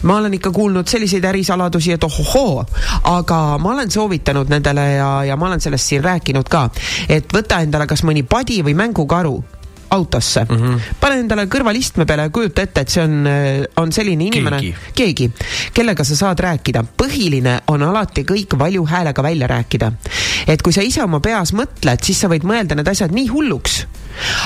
ma olen ikka kuulnud selliseid ärisaladusi, et ohohoo, aga ma olen soovitanud nendele ja, ja ma olen sellest siin rääkinud ka, et võta endale kas mõni padi või mängukaru autosse mm. -hmm. pane endale kõrvalistme peale ja kujuta ette, et see on, äh, on selline inimene, keegi, kellega sa saad rääkida. põhiline on alati kõik valju häälega välja rääkida. et kui sa ise oma peas mõtled, siis sa võid mõelda need asjad nii hulluks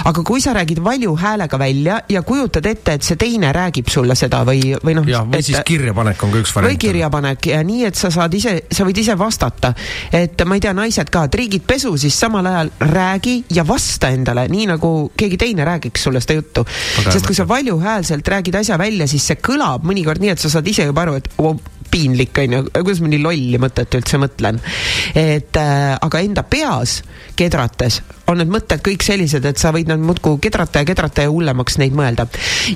aga kui sa räägid valju häälega välja ja kujutad ette, et see teine räägib sulle seda või, või noh. jah, või et, siis kirjapanek on ka üks variant. või kirjapanek ja nii, et sa saad ise, sa võid ise vastata. et ma ei tea, naised ka, et riigid pesu, siis samal ajal räägi ja vasta endale, nii nagu keegi teine räägiks sulle seda juttu. sest kui sa valjuhäälselt räägid asja välja, siis see kõlab mõnikord nii, et sa saad ise juba aru, et oh, piinlik, onju, kuidas ma nii lolli mõtet üldse mõtlen. et äh, aga enda peas kedrates on need mõtted kõik sellised, et sa võid nad muudkui kedrata ja kedrata ja hullemaks neid mõelda.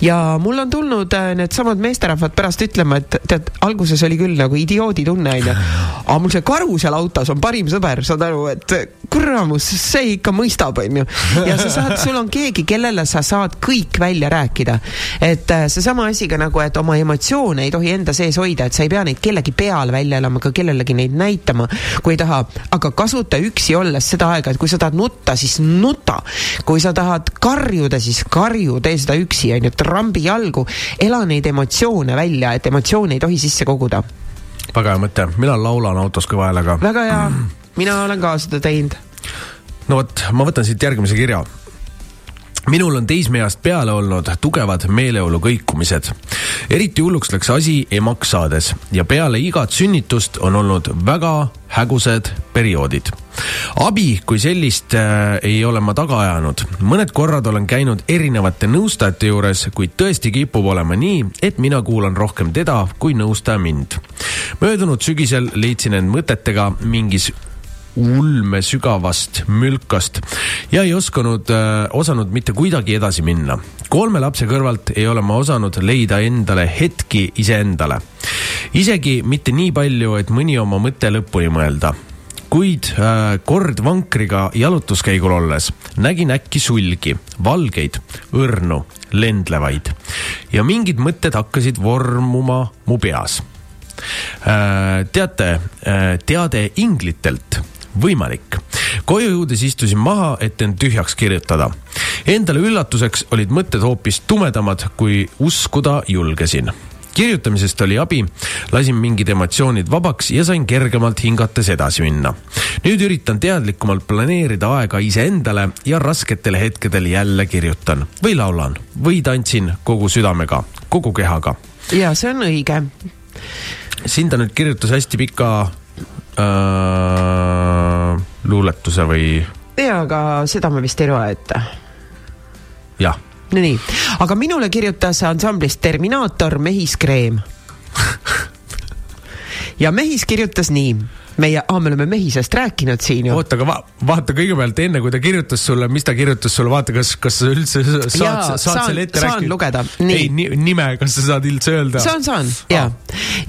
ja mul on tulnud äh, needsamad meesterahvad pärast ütlema, et tead, alguses oli küll nagu idioodi tunne, onju. aga mul see karu seal autos on parim sõber, saad aru, et kuramus, see ikka mõistab, onju. ja sa saad, sul on keegi, kellele sa saad kõik välja rääkida. et äh, seesama asi ka nagu, et oma emotsioone ei tohi enda sees hoida, et sa ei pea pea neid kellegi peale välja elama, ka kellelegi neid näitama, kui ei taha, aga kasuta üksi olles seda aega, et kui sa tahad nutta, siis nuta. kui sa tahad karjuda, siis karju, tee seda üksi, on ju, trambi jalgu, ela neid emotsioone välja, et emotsioone ei tohi sisse koguda. väga hea mõte, mina laulan autos kõva häälega. väga hea, mina olen ka seda teinud. no vot, ma võtan siit järgmise kirja minul on teismeeast peale olnud tugevad meeleolu kõikumised. eriti hulluks läks asi emaks saades ja peale igat sünnitust on olnud väga hägused perioodid. abi kui sellist äh, ei ole ma taga ajanud. mõned korrad olen käinud erinevate nõustajate juures, kuid tõesti kipub olema nii, et mina kuulan rohkem teda kui nõustaja mind. möödunud sügisel leidsin end mõtetega mingis ulme sügavast mülkast ja ei osanud äh,, osanud mitte kuidagi edasi minna. kolme lapse kõrvalt ei ole ma osanud leida endale hetki iseendale. isegi mitte nii palju, et mõni oma mõte lõpuni mõelda kuid äh, kord vankriga jalutuskäigul olles nägin äkki sulgi, valgeid, õrnu, lendlevaid ja mingid mõtted hakkasid vormuma mu peas äh,. teate äh,, teade inglitelt võimalik. koju jõudes istusin maha, et end tühjaks kirjutada. Endale üllatuseks olid mõtted hoopis tumedamad, kui uskuda julgesin kirjutamisest oli abi, lasin mingid emotsioonid vabaks ja sain kergemalt hingates edasi minna. nüüd üritan teadlikumalt planeerida aega iseendale ja rasketel hetkedel jälle kirjutan või laulan või tantsin kogu südamega, kogu kehaga. ja see on õige. siin ta nüüd kirjutas hästi pika äh, luuletuse või? jaa, aga seda ma vist ei loe ette. jah. nii, aga minule kirjutas ansamblist Terminaator Mehis Kreem ja Mehis kirjutas nii meie, aa, me oleme mehisest rääkinud siin ju. oota, aga va, vaata kõigepealt enne, kui ta kirjutas sulle, mis ta kirjutas sulle, vaata, kas, kas sa üldse saad, saad selle ette rääkida? saan lugeda. ei, nime, kas sa saad üldse öelda? saan, saan, ja.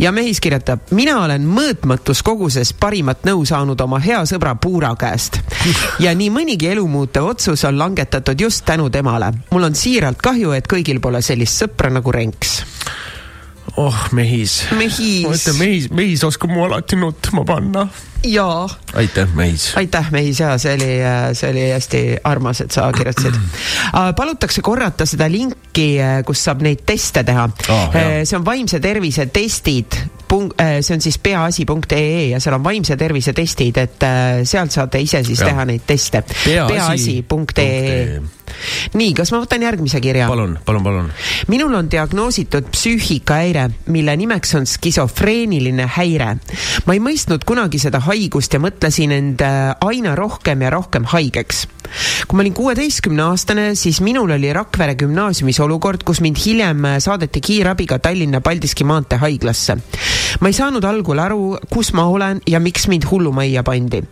ja mehis kirjutab, mina olen mõõtmatus koguses parimat nõu saanud oma hea sõbra Puura käest. ja nii mõnigi elumuutev otsus on langetatud just tänu temale. mul on siiralt kahju, et kõigil pole sellist sõpra nagu Renks oh, mehis. mehis. ma ütlen, mehis, mehis oskab mu alati nutma panna. jaa. aitäh, mehis. aitäh, mehis ja see oli, see oli hästi armas, et sa kirjutasid uh,. palutakse korrata seda linki, kus saab neid teste teha oh,. see on vaimse tervise testid punkt, see on siis peaasi.ee ja seal on vaimse tervise testid, et sealt saate ise siis ja. teha neid teste. peaasi.ee nii, kas ma võtan järgmise kirja? palun, palun, palun. minul on diagnoositud psüühikahäire, mille nimeks on skisofreeniline häire. ma ei mõistnud kunagi seda haigust ja mõtlesin end äh, aina rohkem ja rohkem haigeks. kui ma olin kuueteistkümne aastane, siis minul oli Rakvere gümnaasiumis olukord, kus mind hiljem äh, saadeti kiirabiga Tallinna Paldiski maantee haiglasse. ma ei saanud algul aru, kus ma olen ja miks mind hullumajja pandi.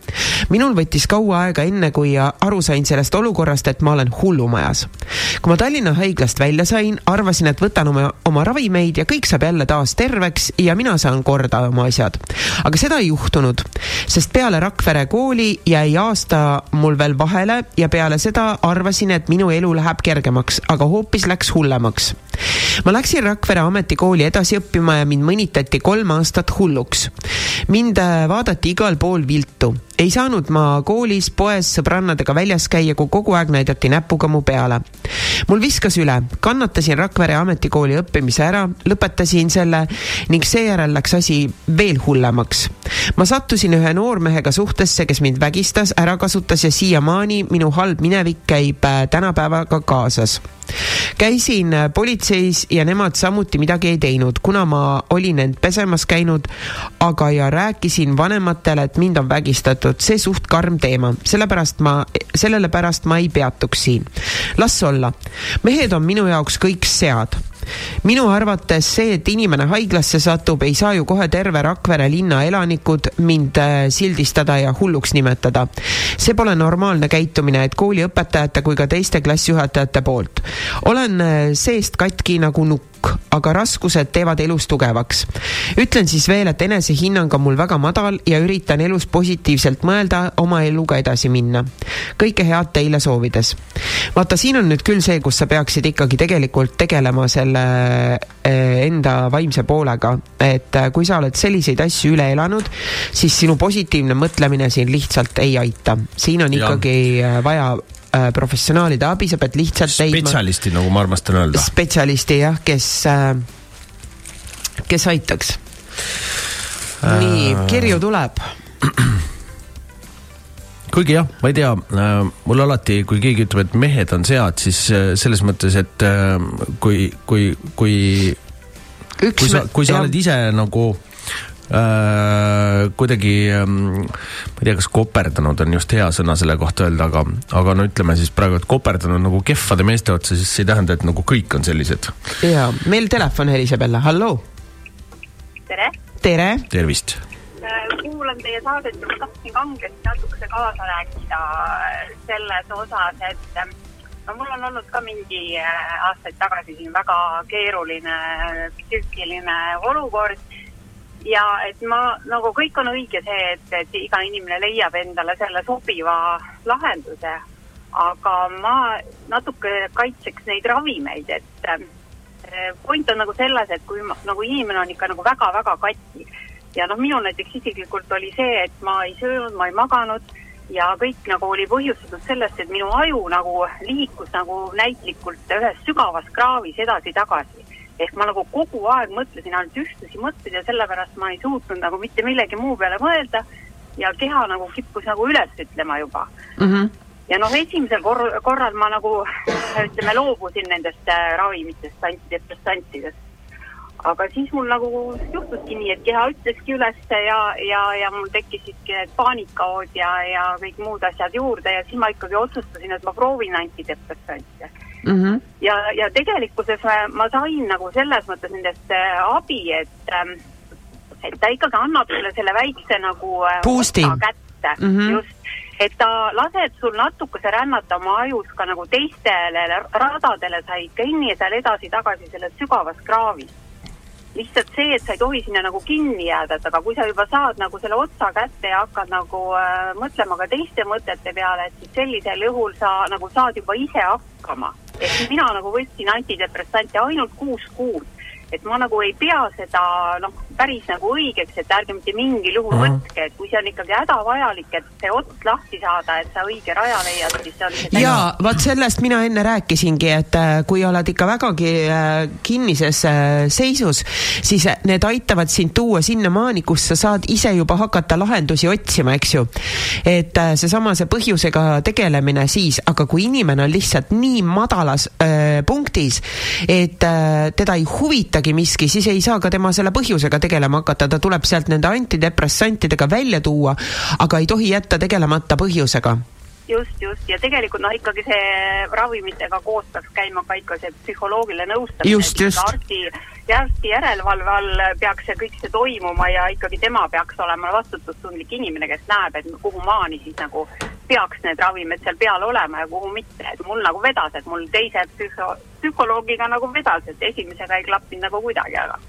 minul võttis kaua aega, enne kui aru sain sellest olukorrast, et ma olen hull hullumajas. kui ma Tallinna haiglast välja sain, arvasin, et võtan oma, oma ravimeid ja kõik saab jälle taas terveks ja mina saan korda oma asjad. aga seda ei juhtunud, sest peale Rakvere kooli jäi aasta mul veel vahele ja peale seda arvasin, et minu elu läheb kergemaks, aga hoopis läks hullemaks. ma läksin Rakvere ametikooli edasi õppima ja mind mõnitati kolm aastat hulluks. mind äh, vaadati igal pool viltu ei saanud ma koolis, poes, sõbrannadega väljas käia, kui kogu aeg näidati näpuga mu peale. mul viskas üle, kannatasin Rakvere ametikooli õppimise ära, lõpetasin selle ning seejärel läks asi veel hullemaks. ma sattusin ühe noormehega suhtesse, kes mind vägistas, ära kasutas ja siiamaani minu halb minevik käib äh, tänapäevaga kaasas käisin äh, politseis ja nemad samuti midagi ei teinud, kuna ma olin end pesemas käinud, aga ja rääkisin vanematele, et mind on vägistatud. see suht karm teema, sellepärast ma, sellele pärast ma ei peatuks siin. las olla. mehed on minu jaoks kõik sead minu arvates see, et inimene haiglasse satub, ei saa ju kohe terve Rakvere linna elanikud mind äh, sildistada ja hulluks nimetada. see pole normaalne käitumine, et kooliõpetajate kui ka teiste klassijuhatajate poolt. olen äh, seest katki nagu nukk aga raskused teevad elus tugevaks. ütlen siis veel, et enesehinnang on mul väga madal ja üritan elus positiivselt mõelda, oma eluga edasi minna. kõike head teile soovides. vaata, siin on nüüd küll see, kus sa peaksid ikkagi tegelikult tegelema selle eh, enda vaimse poolega, et eh, kui sa oled selliseid asju üle elanud, siis sinu positiivne mõtlemine siin lihtsalt ei aita. siin on ja. ikkagi eh, vaja professionaalide abi, sa pead lihtsalt spetsialisti nagu ma armastan öelda. spetsialisti jah, kes, kes aitaks. Äh.... nii, kirju tuleb. Kuigi jah, ma ei tea äh,, mul alati, kui keegi ütleb, et mehed on sead, siis äh, selles mõttes, et äh, kui, kui, kui, kui sa, kui sa oled ise nagu äh, kuidagi ähm,, ma ei tea, kas koperdanud on just hea sõna selle kohta öelda, aga, aga no ütleme siis praegu, et koperdanud nagu kehvade meeste otsa, siis see ei tähenda, et nagu kõik on sellised. ja, meil telefon heliseb jälle, halloo. tere. tere. tervist kuulan teie saadet ja ma tahtsin kangesti natukese kaasa rääkida selles osas, et ähm, no mul on olnud ka mingi äh, aastaid tagasi siin väga keeruline psüühiline olukord ja et ma nagu kõik on õige see, et, et iga inimene leiab endale selle sobiva lahenduse, aga ma natuke kaitseks neid ravimeid, et äh, point on nagu selles, et kui ma, nagu inimene on ikka nagu väga-väga katki ja noh, minul näiteks isiklikult oli see, et ma ei söönud, ma ei maganud ja kõik nagu oli põhjustatud sellest, et minu aju nagu liikus nagu näitlikult ühes sügavas kraavis edasi-tagasi. Ehk ma nagu kogu aeg mõtlesin ainult ühtlasi mõtteid ja sellepärast ma ei suutnud nagu mitte millegi muu peale mõelda ja keha nagu kippus nagu üles ütlema juba mm. -hmm. ja noh, esimesel kor korral ma nagu ütleme, loobusin nendest äh, ravimitest, antidepressantidest aga siis mul nagu juhtuski nii, et keha ütleski üles ja, ja, ja mul tekkisidki need paanikaod ja, ja kõik muud asjad juurde ja siis ma ikkagi otsustasin, et ma proovin antidepressante mm. -hmm. ja, ja tegelikkuses ma sain nagu selles mõttes nendest äh, abi, et, ähm, et ta ikkagi annab sulle selle väikse nagu äh, Boosting. kätte mm, -hmm. just et ta laseb sul natukese rännata oma ajus ka nagu teistele radadele, sa ei kõnni seal edasi-tagasi selles sügavas kraavis lihtsalt see, et sa ei tohi sinna nagu kinni jääda, et aga kui sa juba saad nagu selle otsa kätte ja hakkad nagu äh, mõtlema ka teiste mõtete peale, et siis sellisel juhul sa nagu saad juba ise hakkama. Ehk mina nagu võtsin antidepressante ainult kuus kuud. Et ma nagu ei pea seda noh, päris nagu õigeks, et ärge mitte mingil juhul mm -hmm. võtke, et kui see on ikkagi hädavajalik, et see ots lahti saada, et sa õige raja leiad, siis see on see jaa, vot sellest mina enne rääkisingi, et äh, kui oled ikka vägagi äh, kinnises äh, seisus, siis need aitavad sind tuua sinnamaani, kus sa saad ise juba hakata lahendusi otsima, eks ju. et seesama, see põhjusega tegelemine siis, aga kui inimene on lihtsalt nii madalas äh, punktis, et äh, teda ei huvita mõjutagi miski, siis ei saa ka tema selle põhjusega tegelema hakata, ta tuleb sealt nende antidepressantidega välja tuua, aga ei tohi jätta tegelemata põhjusega. Just, just. Ja tegelikult noh, ikkagi see ravimitega koos peaks käima ka ikka see psühholoogiline nõustamine. arsti, arsti järelevalve all peaks see kõik see toimuma ja ikkagi tema peaks olema vastutustundlik inimene, kes näeb, et kuhu maani siis nagu peaks need ravimid seal peal olema ja kuhu mitte, et mul nagu vedas, et mul teise psühho, psühholoogiga nagu vedas, et esimesega ei klappinud nagu kuidagi, aga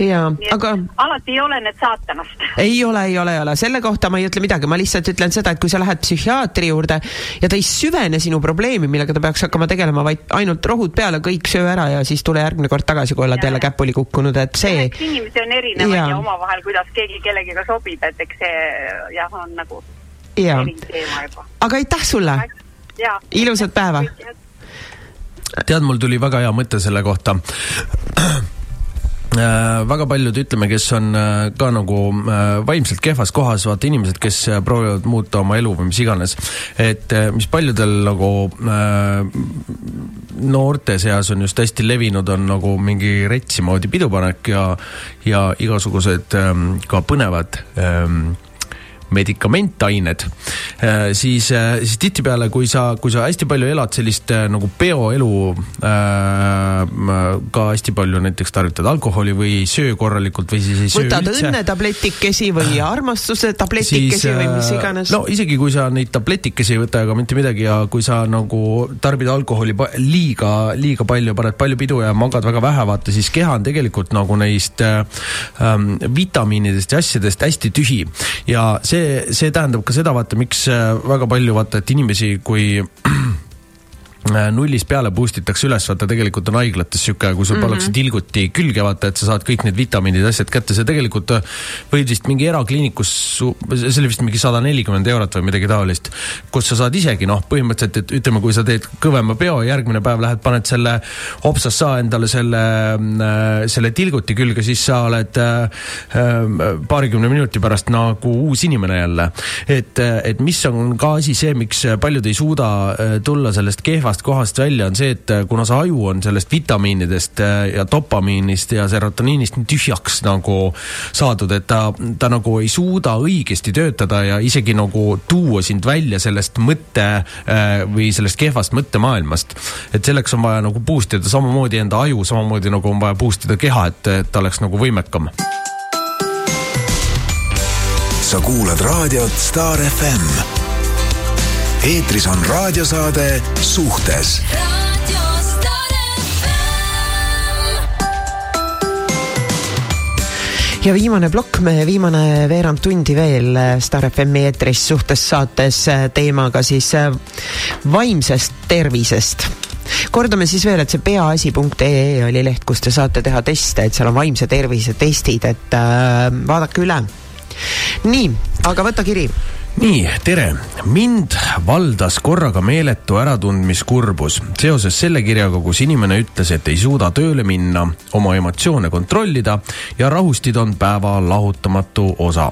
jaa, aga. alati ei ole need saatanast. ei ole, ei ole, ei ole, selle kohta ma ei ütle midagi, ma lihtsalt ütlen seda, et kui sa lähed psühhiaatri juurde ja ta ei süvene sinu probleemi, millega ta peaks hakkama tegelema, vaid ainult rohud peale, kõik söö ära ja siis tule järgmine kord tagasi, kui oled jälle käpuli kukkunud, et see. inimesi on erinevaid ja, ja omavahel, kuidas keegi kellegiga sobib, et eks see jah, on nagu ja. aga aitäh sulle! ilusat päeva! tead, mul tuli väga hea mõte selle kohta väga paljud, ütleme, kes on äh, ka nagu äh, vaimselt kehvas kohas, vaata inimesed, kes proovivad muuta oma elu või mis iganes. et mis paljudel nagu noorte seas on just hästi levinud, on nagu mingi retsi moodi pidupanek ja, ja igasugused ähm, ka põnevad ähm, medikamentained, äh, siis, äh, siis tihtipeale, kui sa, kui sa hästi palju elad sellist äh, nagu peoelu äh,, ka hästi palju näiteks tarvitad alkoholi või ei söö korralikult või siis ei söö võtad üldse. õnnetabletikesi või armastuse tabletikesi või mis iganes. no isegi kui sa neid tabletikesi ei võta ega mitte midagi ja kui sa nagu tarbid alkoholi liiga, liiga palju, paned palju pidu ja magad väga vähe, vaata siis keha on tegelikult nagu neist ähm, vitamiinidest ja asjadest hästi tühi ja see see, see tähendab ka seda, vaata, miks äh, väga palju vaata, et inimesi, kui nullist peale boost itakse üles, vaata tegelikult on haiglates sihuke, kui sul mm -hmm. pannakse tilguti külge, vaata, et sa saad kõik need vitamiinid, asjad kätte, see tegelikult äh, võid vist mingi erakliinikus, see oli vist mingi sada nelikümmend eurot või midagi taolist, kus sa saad isegi noh, põhimõtteliselt, et ütleme, kui sa teed kõvema peo, järgmine päev lähed, paned selle hopsas saa endale selle, äh, selle tilguti külge, siis sa oled paarikümne minuti pärast nagu uus inimene jälle. et, et mis on ka asi see, miks paljud ei suuda tulla sellest kehvast kehvast kohast välja, on see, et äh, kuna see aju on sellest vitamiinidest äh, ja dopamiinist ja serotoniinist nii tühjaks nagu saadud, et ta, ta nagu ei suuda õigesti töötada ja isegi nagu tuua sind välja sellest mõtte äh, või sellest kehvast mõttemaailmast. et selleks on vaja nagu boost ida samamoodi enda aju, samamoodi nagu on vaja boost ida keha, et, et ta oleks nagu võimekam sa kuulad raadiot Star FM eetris on raadiosaade Suhtes. Ja viimane plokk, meie viimane veerand tundi veel Star FM-i eetris suhtes saates teemaga siis äh, vaimsest tervisest. Kordame siis veel, et see peaasi.ee oli leht, kus te saate teha teste, et seal on vaimse tervise testid, et äh, vaadake üle. nii, aga võta kiri nii, tere. mind valdas korraga meeletu äratundmiskurbus seoses selle kirjaga, kus inimene ütles, et ei suuda tööle minna, oma emotsioone kontrollida ja rahustid on päeva lahutamatu osa.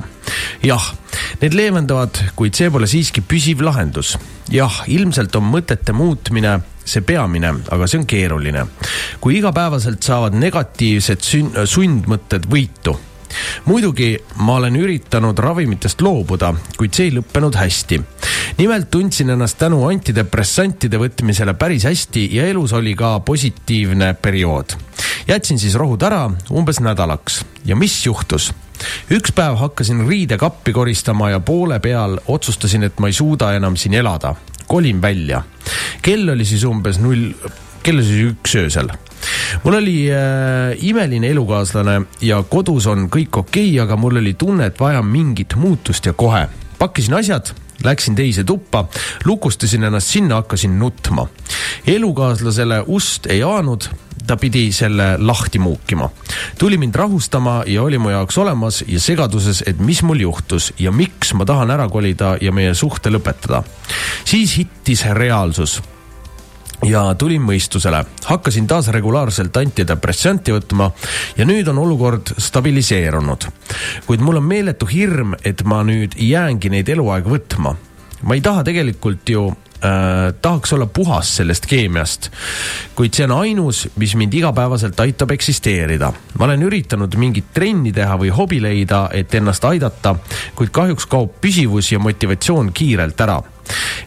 jah, need leevendavad, kuid see pole siiski püsiv lahendus. jah, ilmselt on mõtete muutmine see peamine, aga see on keeruline. kui igapäevaselt saavad negatiivsed sundmõtted võitu muidugi ma olen üritanud ravimitest loobuda, kuid see ei lõppenud hästi. nimelt tundsin ennast tänu antidepressantide võtmisele päris hästi ja elus oli ka positiivne periood. jätsin siis rohud ära umbes nädalaks ja mis juhtus? üks päev hakkasin riidekappi koristama ja poole peal otsustasin, et ma ei suuda enam siin elada. kolin välja. kell oli siis umbes null, kell oli siis üks öösel mul oli äh, imeline elukaaslane ja kodus on kõik okei okay,, aga mul oli tunne, et vaja mingit muutust ja kohe. pakkisin asjad, läksin teise tuppa, lukustasin ennast sinna, hakkasin nutma. elukaaslasele ust ei aanud ta pidi selle lahti muukima. tuli mind rahustama ja oli mu jaoks olemas ja segaduses, et mis mul juhtus ja miks ma tahan ära kolida ja meie suhte lõpetada. siis hittis reaalsus ja tulin mõistusele, hakkasin taas regulaarselt antidepressanti võtma ja nüüd on olukord stabiliseerunud. kuid mul on meeletu hirm, et ma nüüd jäängi neid eluaeg võtma. ma ei taha tegelikult ju äh, tahaks olla puhas sellest keemiast. kuid see on ainus, mis mind igapäevaselt aitab eksisteerida. ma olen üritanud mingit trenni teha või hobi leida, et ennast aidata, kuid kahjuks kaob püsivus ja motivatsioon kiirelt ära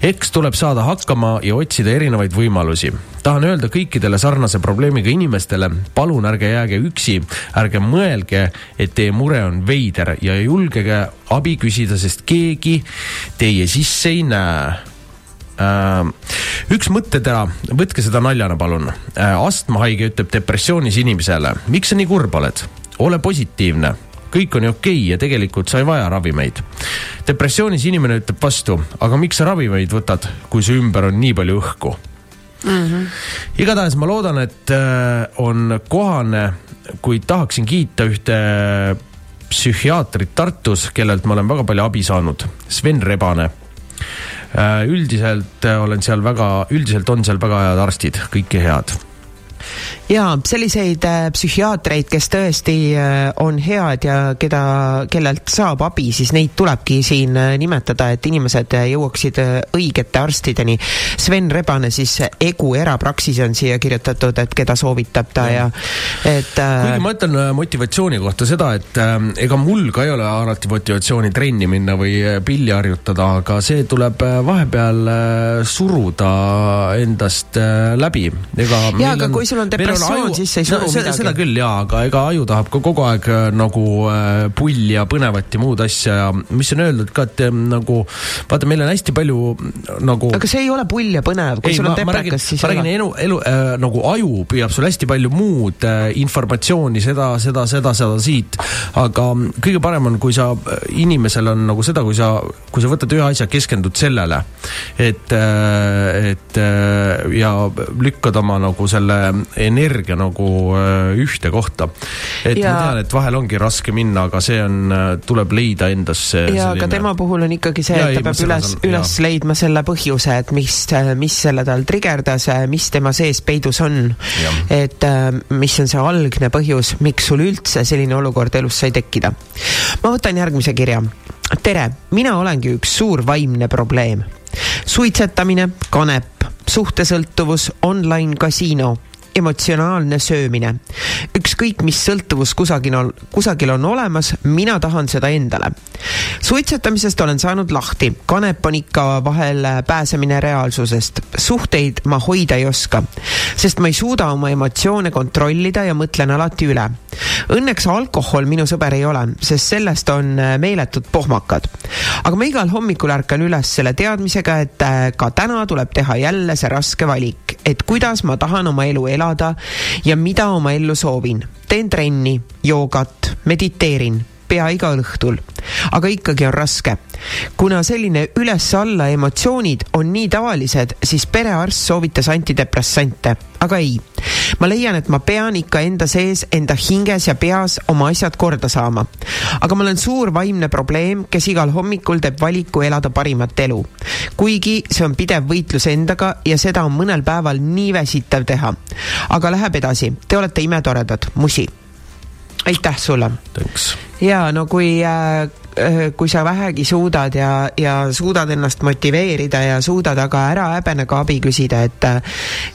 eks tuleb saada hakkama ja otsida erinevaid võimalusi. tahan öelda kõikidele sarnase probleemiga inimestele, palun ärge jääge üksi, ärge mõelge, et teie mure on veider ja julgege abi küsida, sest keegi teie sisse ei näe äh, üks mõttetera, võtke seda naljana, palun. Äh, astmahaige ütleb depressioonis inimesele, miks sa nii kurb oled? ole positiivne kõik on ju okei okay ja tegelikult sa ei vaja ravimeid. depressioonis inimene ütleb vastu, aga miks sa ravimeid võtad, kui su ümber on nii palju õhku mm -hmm.? igatahes ma loodan, et äh, on kohane, kuid tahaksin kiita ühte psühhiaatrit Tartus, kellelt ma olen väga palju abi saanud, Sven Rebane äh, üldiselt olen seal väga, üldiselt on seal väga head arstid, kõike head ja selliseid äh, psühhiaatreid, kes tõesti äh, on head ja keda, kellelt saab abi, siis neid tulebki siin äh, nimetada, et inimesed jõuaksid õigete arstideni. Sven Rebane siis Egu erapraksis on siia kirjutatud, et keda soovitab ta ja, ja et. kuigi ma ütlen motivatsiooni kohta seda, et äh, ega mul ka ei ole alati motivatsiooni trenni minna või pilli harjutada, aga see tuleb vahepeal äh, suruda endast äh, läbi. ega. ja, aga kui sul on depressioon, siis ei suru no, midagi. seda küll jaa, aga ega aju tahab ka kogu aeg äh, nagu äh, pulli ja põnevat ja muud asja ja mis on öeldud ka, et äh, nagu vaata, meil on hästi palju nagu. aga see ei ole pull ja põnev, kui ei, sul on deprekas, siis. ma räägin elu, elu äh, nagu aju püüab sul hästi palju muud äh, informatsiooni, seda, seda, seda, seda siit. aga kõige parem on, kui sa, äh, inimesel on nagu seda, kui sa, kui sa võtad ühe asja, keskendud sellele, et äh,, et äh, ja lükkad oma nagu selle energia nagu ühte kohta. et ja... ma tean, et vahel ongi raske minna, aga see on, tuleb leida endasse. ja selline... aga tema puhul on ikkagi see, et ta peab üles, üles ja. leidma selle põhjuse, et mis, mis selle tal trigerdas, mis tema sees peidus on. et mis on see algne põhjus, miks sul üldse selline olukord elus sai tekkida. ma võtan järgmise kirja. tere, mina olengi üks suur vaimne probleem. suitsetamine, kanep, suhtesõltuvus, online kasiino emotsionaalne söömine. ükskõik, mis sõltuvus kusagil on, kusagil on olemas, mina tahan seda endale. suitsetamisest olen saanud lahti, kanep on ikka vahel pääsemine reaalsusest. suhteid ma hoida ei oska, sest ma ei suuda oma emotsioone kontrollida ja mõtlen alati üle. Õnneks alkohol minu sõber ei ole, sest sellest on meeletud pohmakad. aga ma igal hommikul ärkan üles selle teadmisega, et ka täna tuleb teha jälle see raske valik, et kuidas ma tahan oma elu elada elada ja mida oma ellu soovin. teen trenni, joogat, mediteerin pea igal õhtul. aga ikkagi on raske. kuna selline üles-alla emotsioonid on nii tavalised, siis perearst soovitas antidepressante, aga ei. ma leian, et ma pean ikka enda sees, enda hinges ja peas oma asjad korda saama. aga ma olen suur vaimne probleem, kes igal hommikul teeb valiku elada parimat elu. kuigi see on pidev võitlus endaga ja seda on mõnel päeval nii väsitav teha. aga läheb edasi, te olete imetoredad, musi aitäh sulle. ja no kui äh, äh, kui sa vähegi suudad ja, ja suudad ennast motiveerida ja suudad aga ära häbene ka abi küsida, et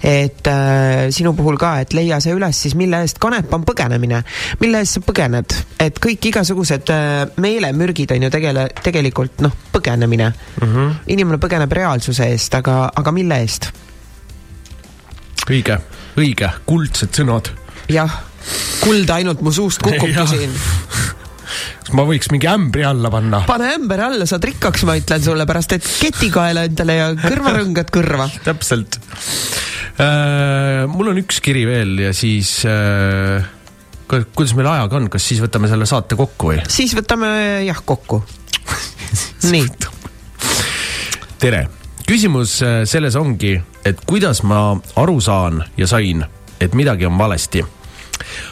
et äh, sinu puhul ka, et leia see üles siis, mille eest kanep on põgenemine, mille eest sa põgened, et kõik igasugused äh, meelemürgid on ju tegele, tegelikult noh, põgenemine mm. -hmm. inimene põgeneb reaalsuse eest, aga, aga mille eest? õige, õige, kuldsed sõnad. jah kuld ainult mu suust kukubki siin kas ma võiks mingi ämbri alla panna? pane ämber alla, saad rikkaks, ma ütlen sulle, pärast et ketikaela endale ja kõrvarõngad kõrva täpselt äh,. mul on üks kiri veel ja siis äh, kuidas meil ajaga on, kas siis võtame selle saate kokku või? siis võtame jah kokku nii. tere, küsimus äh, selles ongi, et kuidas ma aru saan ja sain, et midagi on valesti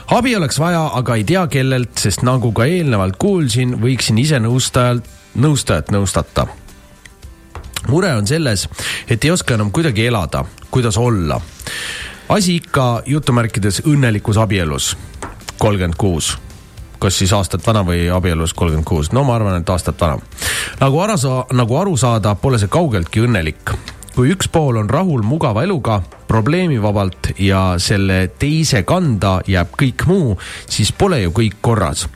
abi oleks vaja, aga ei tea kellelt, sest nagu ka eelnevalt kuulsin, võiksin ise nõustajalt, nõustajat nõustata. mure on selles, et ei oska enam kuidagi elada, kuidas olla. asi ikka jutumärkides õnnelikus abielus, kolmkümmend kuus kas siis aastat vana või abielus kolmkümmend kuus, no ma arvan, et aastat vana. nagu aru saa-, nagu aru saada, pole see kaugeltki õnnelik kui üks pool on rahul mugava eluga, probleemivabalt ja selle teise kanda jääb kõik muu, siis pole ju kõik korras.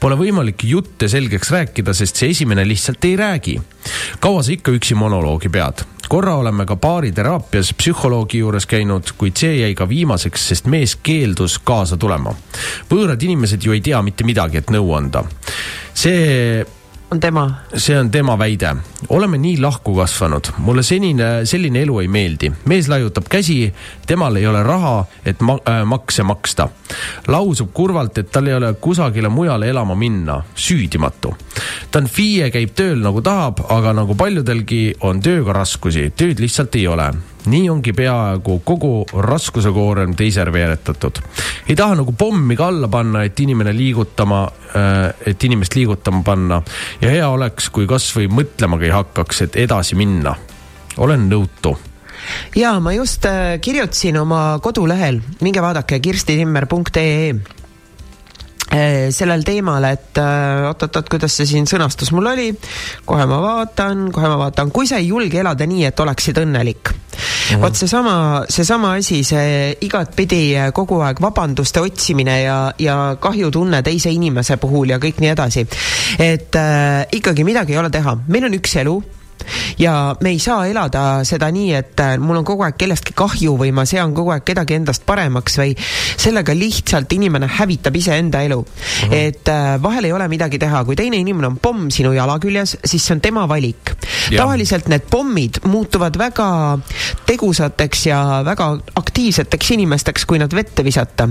Pole võimalik jutte selgeks rääkida, sest see esimene lihtsalt ei räägi. kaua sa ikka üksi monoloogi pead? korra oleme ka baariteraapias psühholoogi juures käinud, kuid see jäi ka viimaseks, sest mees keeldus kaasa tulema. võõrad inimesed ju ei tea mitte midagi, et nõu anda. see on tema? see on tema väide. oleme nii lahku kasvanud, mulle senine, selline elu ei meeldi. mees laiutab käsi, temal ei ole raha, et ma, äh, makse maksta. lausub kurvalt, et tal ei ole kusagile mujale elama minna, süüdimatu. ta on FIE, käib tööl nagu tahab, aga nagu paljudelgi on tööga raskusi, tööd lihtsalt ei ole nii ongi peaaegu kogu raskusekoorem teisele veeretatud. ei taha nagu pommi ka alla panna, et inimene liigutama, äh, et inimest liigutama panna ja hea oleks, kui kasvõi mõtlemagi hakkaks, et edasi minna. olen nõutu ja ma just äh, kirjutasin oma kodulehel, minge vaadake kirstitimmer.ee sellel teemal, et äh, oot-oot-oot, kuidas see siin sõnastus mul oli, kohe ma vaatan, kohe ma vaatan, kui sa ei julge elada nii, et oleksid õnnelik. Mm vot seesama, seesama asi, see igatpidi kogu aeg vabanduste otsimine ja, ja kahjutunne teise inimese puhul ja kõik nii edasi. et äh, ikkagi midagi ei ole teha, meil on üks elu ja me ei saa elada seda nii, et äh, mul on kogu aeg kellestki kahju või ma sean kogu aeg kedagi endast paremaks või sellega lihtsalt inimene hävitab iseenda elu uh. -huh. et äh, vahel ei ole midagi teha, kui teine inimene on pomm sinu jala küljes, siis see on tema valik. tavaliselt need pommid muutuvad väga tegusateks ja väga aktiivseteks inimesteks, kui nad vette visata.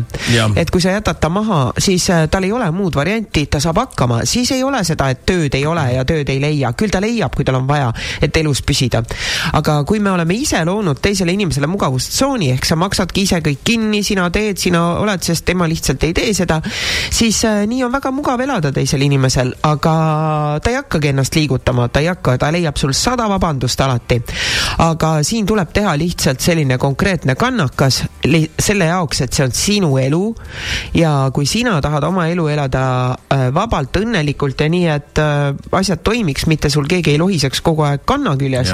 et kui sa jätad ta maha, siis äh, tal ei ole muud varianti, ta saab hakkama, siis ei ole seda, et tööd ei ole ja tööd ei leia, küll ta leiab, kui tal on vaja et elus püsida. aga kui me oleme ise loonud teisele inimesele mugavustsooni, ehk sa maksadki ise kõik kinni, sina teed, sina oled, sest tema lihtsalt ei tee seda, siis äh, nii on väga mugav elada teisel inimesel, aga ta ei hakkagi ennast liigutama, ta ei hakka, ta leiab sul sada vabandust alati. aga siin tuleb teha lihtsalt selline konkreetne kannakas selle jaoks, et see on sinu elu ja kui sina tahad oma elu elada äh, vabalt, õnnelikult ja nii, et äh, asjad toimiks, mitte sul keegi ei lohiseks kogu aeg kanna küljes,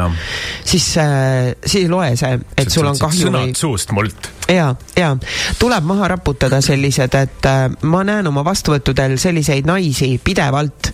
siis äh,, siis ei loe see, et sul on kahju sõnad või... suust mult. ja, ja tuleb maha raputada sellised, et äh, ma näen oma vastuvõttudel selliseid naisi pidevalt,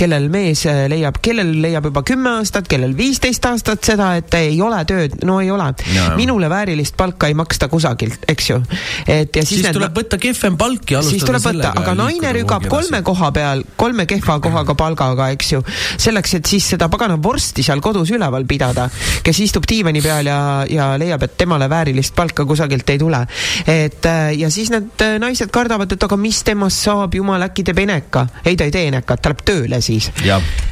kellel mees äh, leiab, kellel leiab juba kümme aastat, kellel viisteist aastat seda, et ei ole tööd, no ei ole. minule väärilist palka ei maksta kusagilt, eks ju. et ja siis, siis need, tuleb võtta kehvem palk ja alustada siis tuleb võtta, aga naine rügab kolme koha peal, kolme kehva kohaga palgaga, eks ju, selleks, et siis seda pagana vorsti seal kodus üleval pidada, kes istub diivani peal ja, ja leiab, et temale väärilist palka kusagilt ei tule. et äh, ja siis need äh, naised kardavad, et aga mis temast saab, jumal, äkki teeb eneka. ei, ta ei tee enekat, ta läheb tööle siis.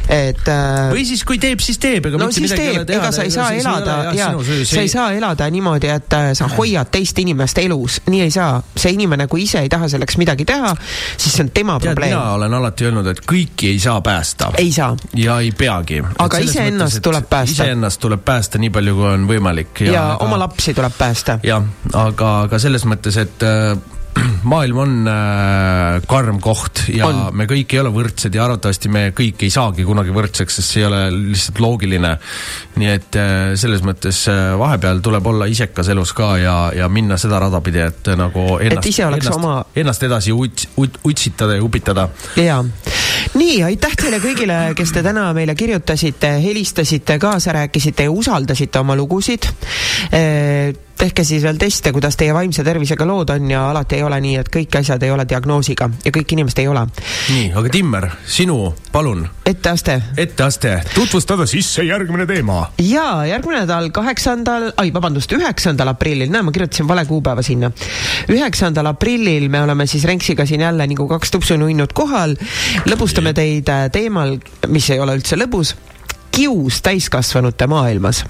et äh, või siis, kui teeb, siis teeb, ega no siis teeb, ega sa ei saa elada, jaa, sa ei saa elada niimoodi, et sa hoiad teist inimest elus, nii ei saa. see inimene, kui ise ei taha selleks midagi teha, siis see on tema Tead, probleem. mina olen alati öelnud, et kõiki ei saa päästa. ei saa. ja ei peagi. aga iseennast tuleb päästa. iseennast tuleb päästa nii palju, kui on võimalik. ja, ja aga... oma lapsi tuleb päästa. jah, aga, aga selles mõttes, et äh, maailm on äh, karm koht ja on. me kõik ei ole võrdsed ja arvatavasti me kõik ei saagi kunagi võrdseks, sest see ei ole lihtsalt loogiline. nii et äh, selles mõttes äh, vahepeal tuleb olla isekas elus ka ja, ja minna seda rada pidi, et äh, nagu ennast, ennast, oma... ennast edasi uts, ut, utsitada ja upitada. jaa. nii, aitäh teile kõigile, kes te täna meile kirjutasite, helistasite, kaasa rääkisite ja usaldasite oma lugusid e tehke siis veel teste, kuidas teie vaimse tervisega lood on ja alati ei ole nii, et kõik asjad ei ole diagnoosiga ja kõik inimesed ei ole. nii, aga Timmer, sinu, palun. etteaste. etteaste, tutvustada sisse järgmine teema. ja järgmine nädal, kaheksandal, ai vabandust, üheksandal aprillil, näe, ma kirjutasin vale kuupäeva sinna. üheksandal aprillil me oleme siis Renksiga siin jälle nagu kaks tupsununnud kohal, lõbustame teid äh, teemal, mis ei ole üldse lõbus, kius täiskasvanute maailmas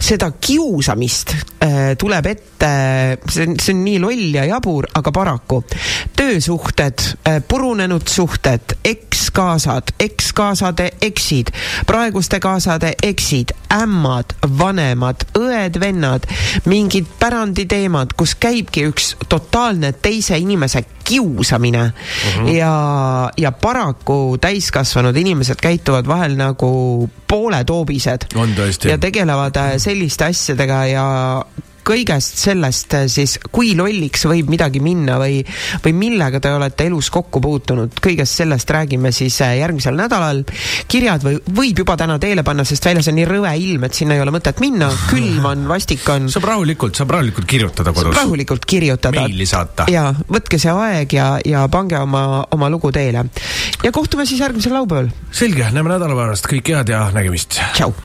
seda kiusamist äh, tuleb ette, see on, see on nii loll ja jabur, aga paraku töösuhted äh,, purunenud suhted, ekskaasad, ekskaasade eksid, praeguste kaasade eksid, ämmad, vanemad, õed-vennad, mingid päranditeemad, kus käibki üks totaalne teise inimese kiusamine mhm. -huh. ja, ja paraku täiskasvanud inimesed käituvad vahel nagu pooletoobised. ja tegelevad äh, selliste asjadega ja kõigest sellest äh, siis, kui lolliks võib midagi minna või, või millega te olete elus kokku puutunud, kõigest sellest räägime siis äh, järgmisel nädalal. kirjad või, võib juba täna teele panna, sest väljas on nii rõve ilm, et sinna ei ole mõtet minna, külm on, vastik on. saab rahulikult, saab rahulikult kirjutada kodus. saab rahulikult kirjutada. meili saata. ja võtke see aeg ja, ja pange oma, oma lugu teele. ja kohtume siis järgmisel laupäeval. selge, näeme nädala pärast, kõike head ja nägemist. tšau